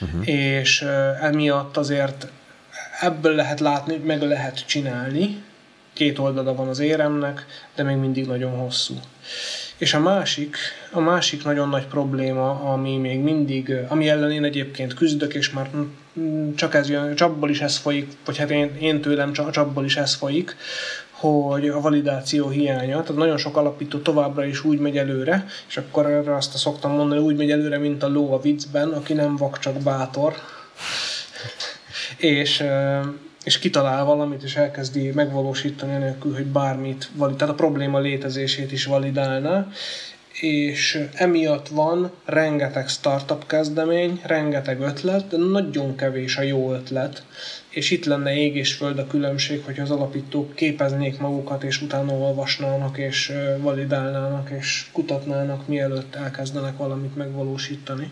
Uh-huh. És emiatt azért ebből lehet látni, meg lehet csinálni. Két oldala van az éremnek, de még mindig nagyon hosszú. És a másik, a másik nagyon nagy probléma, ami még mindig, ami ellen én egyébként küzdök, és már csak ez jön, csapból is ez folyik, vagy hát én, én tőlem csapból is ez folyik, hogy a validáció hiánya, tehát nagyon sok alapító továbbra is úgy megy előre, és akkor erre azt szoktam mondani, úgy megy előre, mint a ló a viccben, aki nem vak, csak bátor. és, és kitalál valamit, és elkezdi megvalósítani nélkül, hogy bármit valid, tehát a probléma létezését is validálná, és emiatt van rengeteg startup kezdemény, rengeteg ötlet, de nagyon kevés a jó ötlet, és itt lenne ég és föld a különbség, hogy az alapítók képeznék magukat, és utána olvasnának, és validálnának, és kutatnának, mielőtt elkezdenek valamit megvalósítani.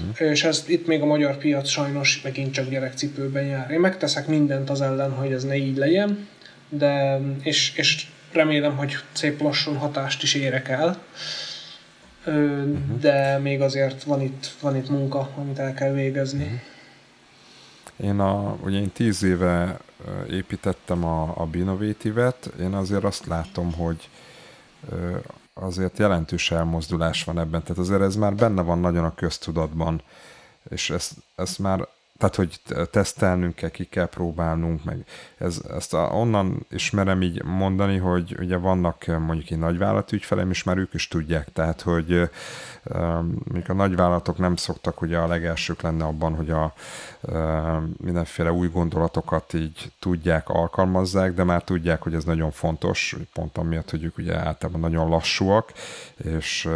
Uh-huh. És ez itt még a magyar piac sajnos megint csak gyerekcipőben jár. Én megteszek mindent az ellen, hogy ez ne így legyen, de és, és remélem, hogy szép lassan hatást is érek el, uh-huh. de még azért van itt, van itt munka, amit el kell végezni. Uh-huh. Én, a, ugye én tíz éve építettem a, a Binovative-et, én azért azt látom, hogy azért jelentős elmozdulás van ebben, tehát azért ez már benne van nagyon a köztudatban, és ezt, ezt már tehát, hogy tesztelnünk kell, ki kell próbálnunk, meg ez, ezt a, onnan ismerem így mondani, hogy ugye vannak mondjuk egy nagyvállalat ügyfeleim, és már ők is tudják, tehát, hogy mondjuk a nagyvállalatok nem szoktak ugye a legelsők lenne abban, hogy a mindenféle új gondolatokat így tudják, alkalmazzák, de már tudják, hogy ez nagyon fontos, pont amiatt, hogy ők ugye általában nagyon lassúak, és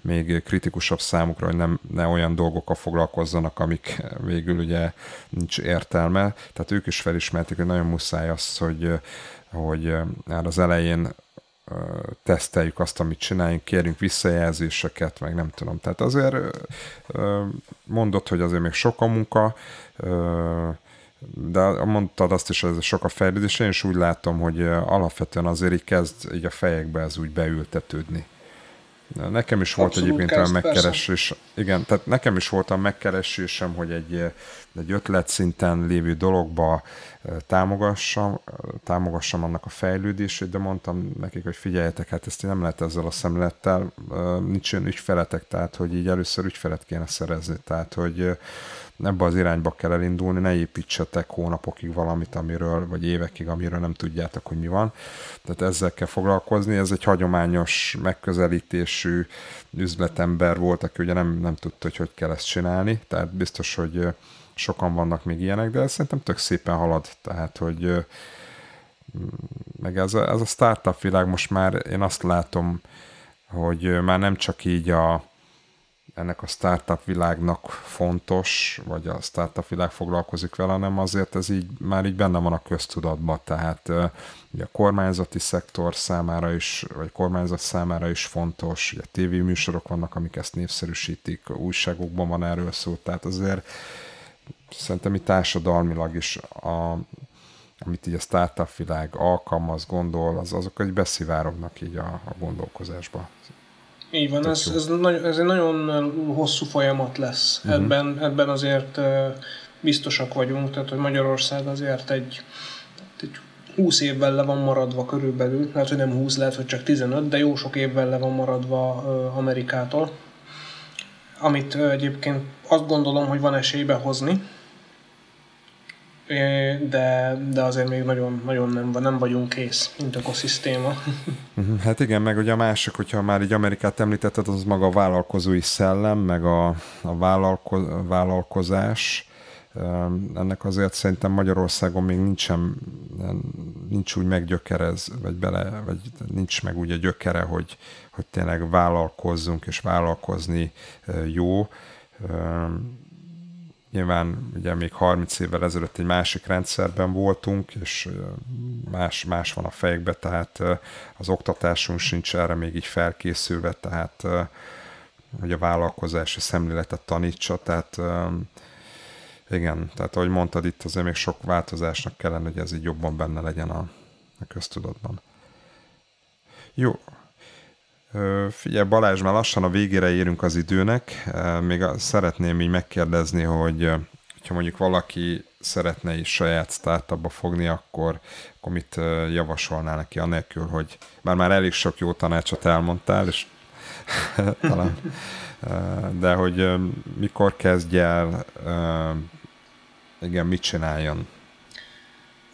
még kritikusabb számukra, hogy nem, ne olyan dolgokkal foglalkozzanak, amik végül ugye nincs értelme. Tehát ők is felismerték, hogy nagyon muszáj az, hogy, hogy már az elején teszteljük azt, amit csináljunk, kérjünk visszajelzéseket, meg nem tudom. Tehát azért mondott, hogy azért még sok a munka, de mondtad azt is, hogy ez sok a fejlődés, én is úgy látom, hogy alapvetően azért így kezd így a fejekbe ez úgy beültetődni. Nekem is volt Abszolút egyébként olyan megkeresés. Persze. Igen, tehát nekem is volt a megkeresésem, hogy egy, egy ötlet szinten lévő dologba támogassam, támogassam annak a fejlődését, de mondtam nekik, hogy figyeljetek, hát ezt nem lehet ezzel a szemlettel, nincs olyan ügyfeletek, tehát hogy így először ügyfelet kéne szerezni, tehát hogy ebbe az irányba kell elindulni, ne építsetek hónapokig valamit, amiről, vagy évekig, amiről nem tudjátok, hogy mi van. Tehát ezzel kell foglalkozni. Ez egy hagyományos megközelítésű üzletember volt, aki ugye nem, nem tudta, hogy hogy kell ezt csinálni. Tehát biztos, hogy sokan vannak még ilyenek, de szerintem tök szépen halad. Tehát, hogy meg ez a, ez a startup világ most már én azt látom, hogy már nem csak így a, ennek a startup világnak fontos, vagy a startup világ foglalkozik vele, hanem azért ez így már így benne van a köztudatban, tehát ugye a kormányzati szektor számára is, vagy kormányzat számára is fontos, ugye tévéműsorok vannak, amik ezt népszerűsítik, újságokban van erről szó, tehát azért szerintem itt társadalmilag is a, amit így a startup világ alkalmaz, gondol, az, azok egy beszivárognak így a, a gondolkozásba. Így van, ez, ez, nagyon, ez egy nagyon hosszú folyamat lesz. Uh-huh. Ebben, ebben azért biztosak vagyunk, tehát hogy Magyarország azért egy, egy 20 évvel le van maradva körülbelül, lehet, hogy nem 20, lehet, hogy csak 15, de jó sok évvel le van maradva Amerikától, amit egyébként azt gondolom, hogy van esélybe hozni, de, de azért még nagyon, nagyon nem, nem vagyunk kész, mint ökoszisztéma. Mhm, hát igen, meg ugye a másik, hogyha már így Amerikát említetted, az maga a vállalkozói szellem, meg a, a vállalko, vállalkozás. Ennek azért szerintem Magyarországon még nincsen, nincs úgy meggyökerez, vagy bele, vagy nincs meg úgy a gyökere, hogy, hogy tényleg vállalkozzunk, és vállalkozni jó Nyilván ugye még 30 évvel ezelőtt egy másik rendszerben voltunk, és más, más van a fejekbe, tehát az oktatásunk sincs erre még így felkészülve, tehát hogy a vállalkozási szemléletet tanítsa, tehát Igen, tehát ahogy mondtad itt, azért még sok változásnak kellene, hogy ez így jobban benne legyen a, a köztudatban. Jó. Figyelj Balázs, már lassan a végére érünk az időnek. Még szeretném így megkérdezni, hogy ha mondjuk valaki szeretne is saját startupba fogni, akkor, akkor mit javasolnál neki anélkül, hogy már már elég sok jó tanácsot elmondtál, és talán, de hogy mikor kezdj el, igen, mit csináljon?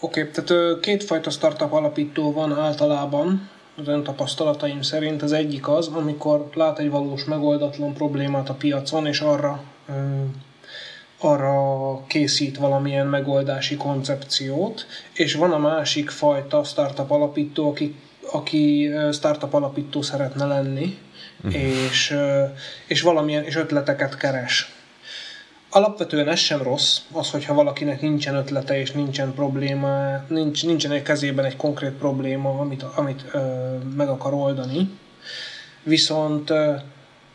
Oké, okay, tehát kétfajta startup alapító van általában, az ön tapasztalataim szerint. Az egyik az, amikor lát egy valós megoldatlan problémát a piacon, és arra arra készít valamilyen megoldási koncepciót, és van a másik fajta startup alapító, aki, aki startup alapító szeretne lenni, uh-huh. és, és valamilyen és ötleteket keres. Alapvetően ez sem rossz, az, hogyha valakinek nincsen ötlete és nincsen probléma, nincs, nincsen egy kezében egy konkrét probléma, amit, amit ö, meg akar oldani. Viszont ö,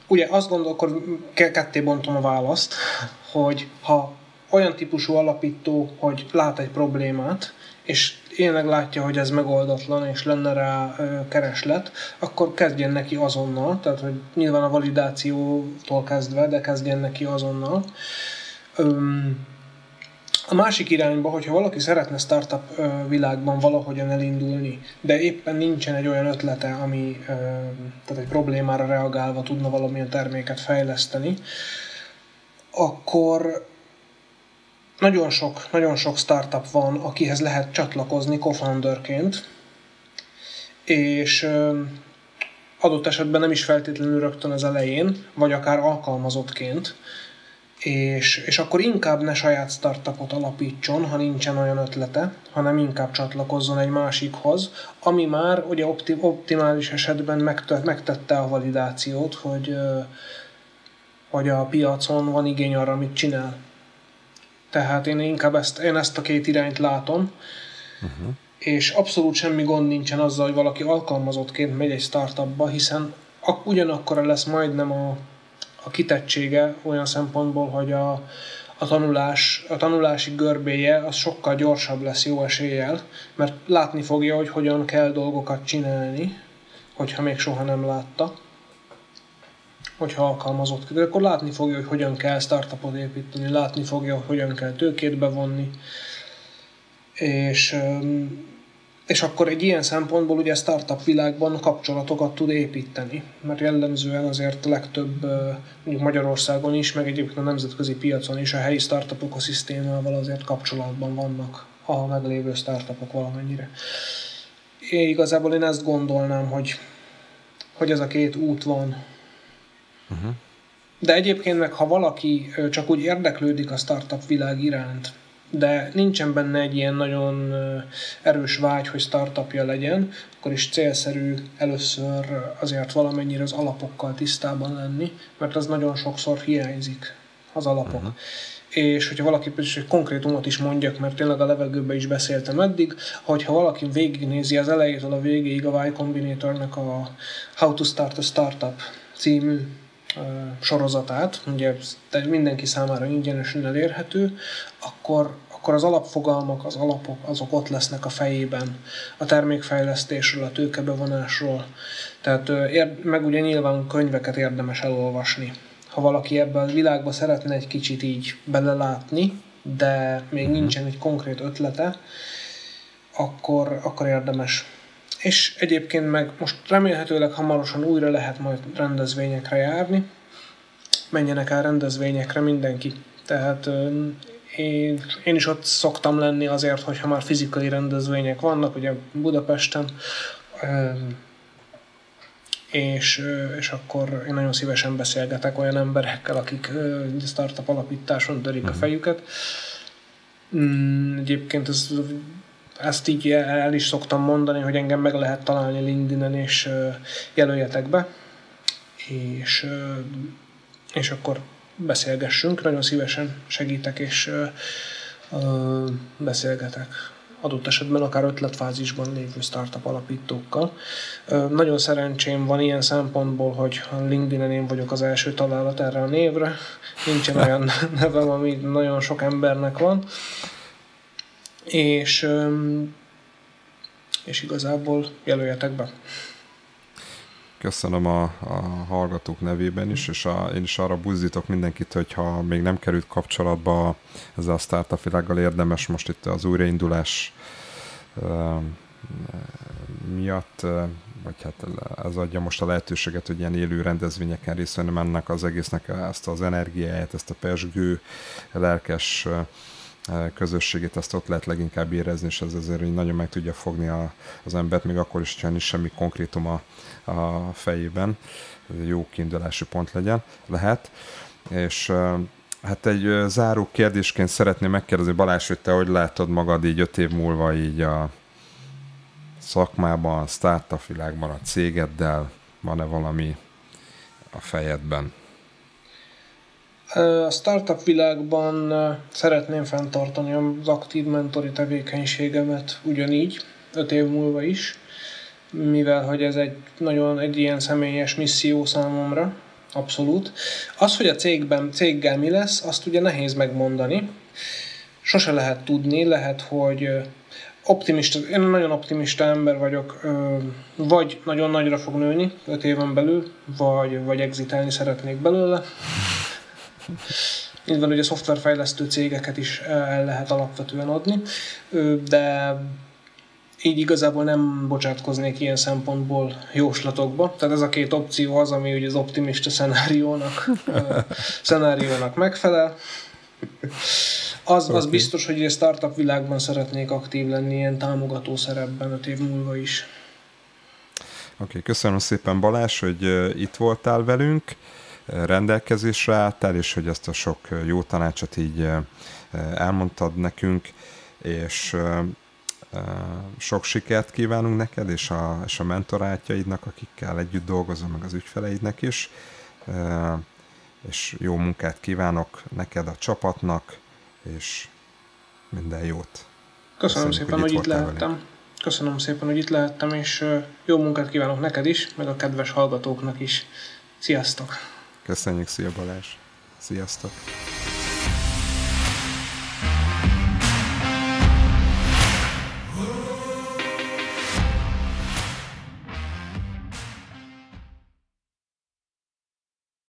ugye azt gondolom, akkor ketté bontom a választ, hogy ha olyan típusú alapító, hogy lát egy problémát, és tényleg látja, hogy ez megoldatlan, és lenne rá kereslet, akkor kezdjen neki azonnal, tehát hogy nyilván a validációtól kezdve, de kezdjen neki azonnal. A másik irányba, hogyha valaki szeretne startup világban valahogyan elindulni, de éppen nincsen egy olyan ötlete, ami tehát egy problémára reagálva tudna valamilyen terméket fejleszteni, akkor nagyon sok, nagyon sok startup van, akihez lehet csatlakozni co-founderként, és adott esetben nem is feltétlenül rögtön az elején, vagy akár alkalmazottként, és, és akkor inkább ne saját startupot alapítson, ha nincsen olyan ötlete, hanem inkább csatlakozzon egy másikhoz, ami már ugye optimális esetben megtette a validációt, hogy, hogy a piacon van igény arra, amit csinál. Tehát én inkább ezt, én ezt a két irányt látom, uh-huh. és abszolút semmi gond nincsen azzal, hogy valaki alkalmazottként megy egy startupba, hiszen ugyanakkor lesz majdnem a, a kitettsége olyan szempontból, hogy a, a, tanulás, a tanulási görbéje az sokkal gyorsabb lesz jó eséllyel, mert látni fogja, hogy hogyan kell dolgokat csinálni, hogyha még soha nem látta hogyha alkalmazott. De akkor látni fogja, hogy hogyan kell startupot építeni, látni fogja, hogy hogyan kell tőkét bevonni, és, és akkor egy ilyen szempontból ugye startup világban kapcsolatokat tud építeni, mert jellemzően azért legtöbb, mondjuk Magyarországon is, meg egyébként a nemzetközi piacon is a helyi startup ökoszisztémával azért kapcsolatban vannak a meglévő startupok valamennyire. Én igazából én ezt gondolnám, hogy, hogy ez a két út van, Uh-huh. De egyébként meg, ha valaki csak úgy érdeklődik a startup világ iránt, de nincsen benne egy ilyen nagyon erős vágy, hogy startupja legyen, akkor is célszerű először azért valamennyire az alapokkal tisztában lenni, mert az nagyon sokszor hiányzik, az alapok. Uh-huh. És hogyha valaki egy konkrétumot is mondjak, mert tényleg a levegőben is beszéltem eddig, hogyha valaki végignézi az elejétől a végéig a Y Combinatornek a How to Start a Startup című sorozatát, ugye mindenki számára ingyenesen elérhető, akkor, akkor az alapfogalmak, az alapok, azok ott lesznek a fejében a termékfejlesztésről, a tőkebevonásról. Tehát meg ugye nyilván könyveket érdemes elolvasni. Ha valaki ebben a világba szeretne egy kicsit így belelátni, de még mhm. nincsen egy konkrét ötlete, akkor, akkor érdemes és egyébként meg most remélhetőleg hamarosan újra lehet majd rendezvényekre járni. Menjenek el rendezvényekre mindenki. Tehát én, én is ott szoktam lenni azért, hogyha már fizikai rendezvények vannak, ugye Budapesten, és, és akkor én nagyon szívesen beszélgetek olyan emberekkel, akik startup alapításon törik a mhm. fejüket. Mm, egyébként ez ezt így el is szoktam mondani, hogy engem meg lehet találni LinkedIn-en, és jelöljetek be, és, és akkor beszélgessünk. Nagyon szívesen segítek, és beszélgetek. adott esetben akár ötletfázisban lévő startup alapítókkal. Nagyon szerencsém van ilyen szempontból, hogy a LinkedIn-en én vagyok az első találat erre a névre. Nincsen olyan nevem, ami nagyon sok embernek van. És, és igazából jelöljetek be. Köszönöm a, a hallgatók nevében is, és a, én is arra buzdítok mindenkit, hogy ha még nem került kapcsolatba ezzel a startup világgal érdemes most itt az újraindulás miatt, vagy hát ez adja most a lehetőséget, hogy ilyen élő rendezvényeken részt venni mennek az egésznek ezt az energiáját, ezt a pesgő, lelkes közösségét, ezt ott lehet leginkább érezni, és ez azért így nagyon meg tudja fogni a, az embert, még akkor is, hogyha nincs semmi konkrétum a, a fejében. Ez jó kiindulási pont legyen, lehet. És hát egy záró kérdésként szeretném megkérdezni, Balázs, hogy te hogy látod magad így öt év múlva így a szakmában, a startup világban, a cégeddel, van-e valami a fejedben? A startup világban szeretném fenntartani az aktív mentori tevékenységemet ugyanígy, öt év múlva is, mivel hogy ez egy nagyon egy ilyen személyes misszió számomra, abszolút. Az, hogy a cégben, céggel mi lesz, azt ugye nehéz megmondani. Sose lehet tudni, lehet, hogy optimista, én nagyon optimista ember vagyok, vagy nagyon nagyra fog nőni öt éven belül, vagy, vagy exitálni szeretnék belőle. Így van, hogy a szoftverfejlesztő cégeket is el lehet alapvetően adni, de így igazából nem bocsátkoznék ilyen szempontból jóslatokba. Tehát ez a két opció az, ami ugye az optimista szenáriónak, szenáriónak megfelel. Az, az biztos, hogy a startup világban szeretnék aktív lenni, ilyen támogató szerepben öt év múlva is. Oké, okay, köszönöm szépen Balázs, hogy itt voltál velünk rendelkezésre álltál, és hogy ezt a sok jó tanácsot így elmondtad nekünk, és sok sikert kívánunk neked, és a, és a mentorátjaidnak, akikkel együtt dolgozom, meg az ügyfeleidnek is, és jó munkát kívánok neked, a csapatnak, és minden jót. Köszönöm Köszönjük, szépen, hogy, hogy itt lehettem. Velünk. Köszönöm szépen, hogy itt lehettem, és jó munkát kívánok neked is, meg a kedves hallgatóknak is. Sziasztok! Köszönjük, szia Balázs! Sziasztok!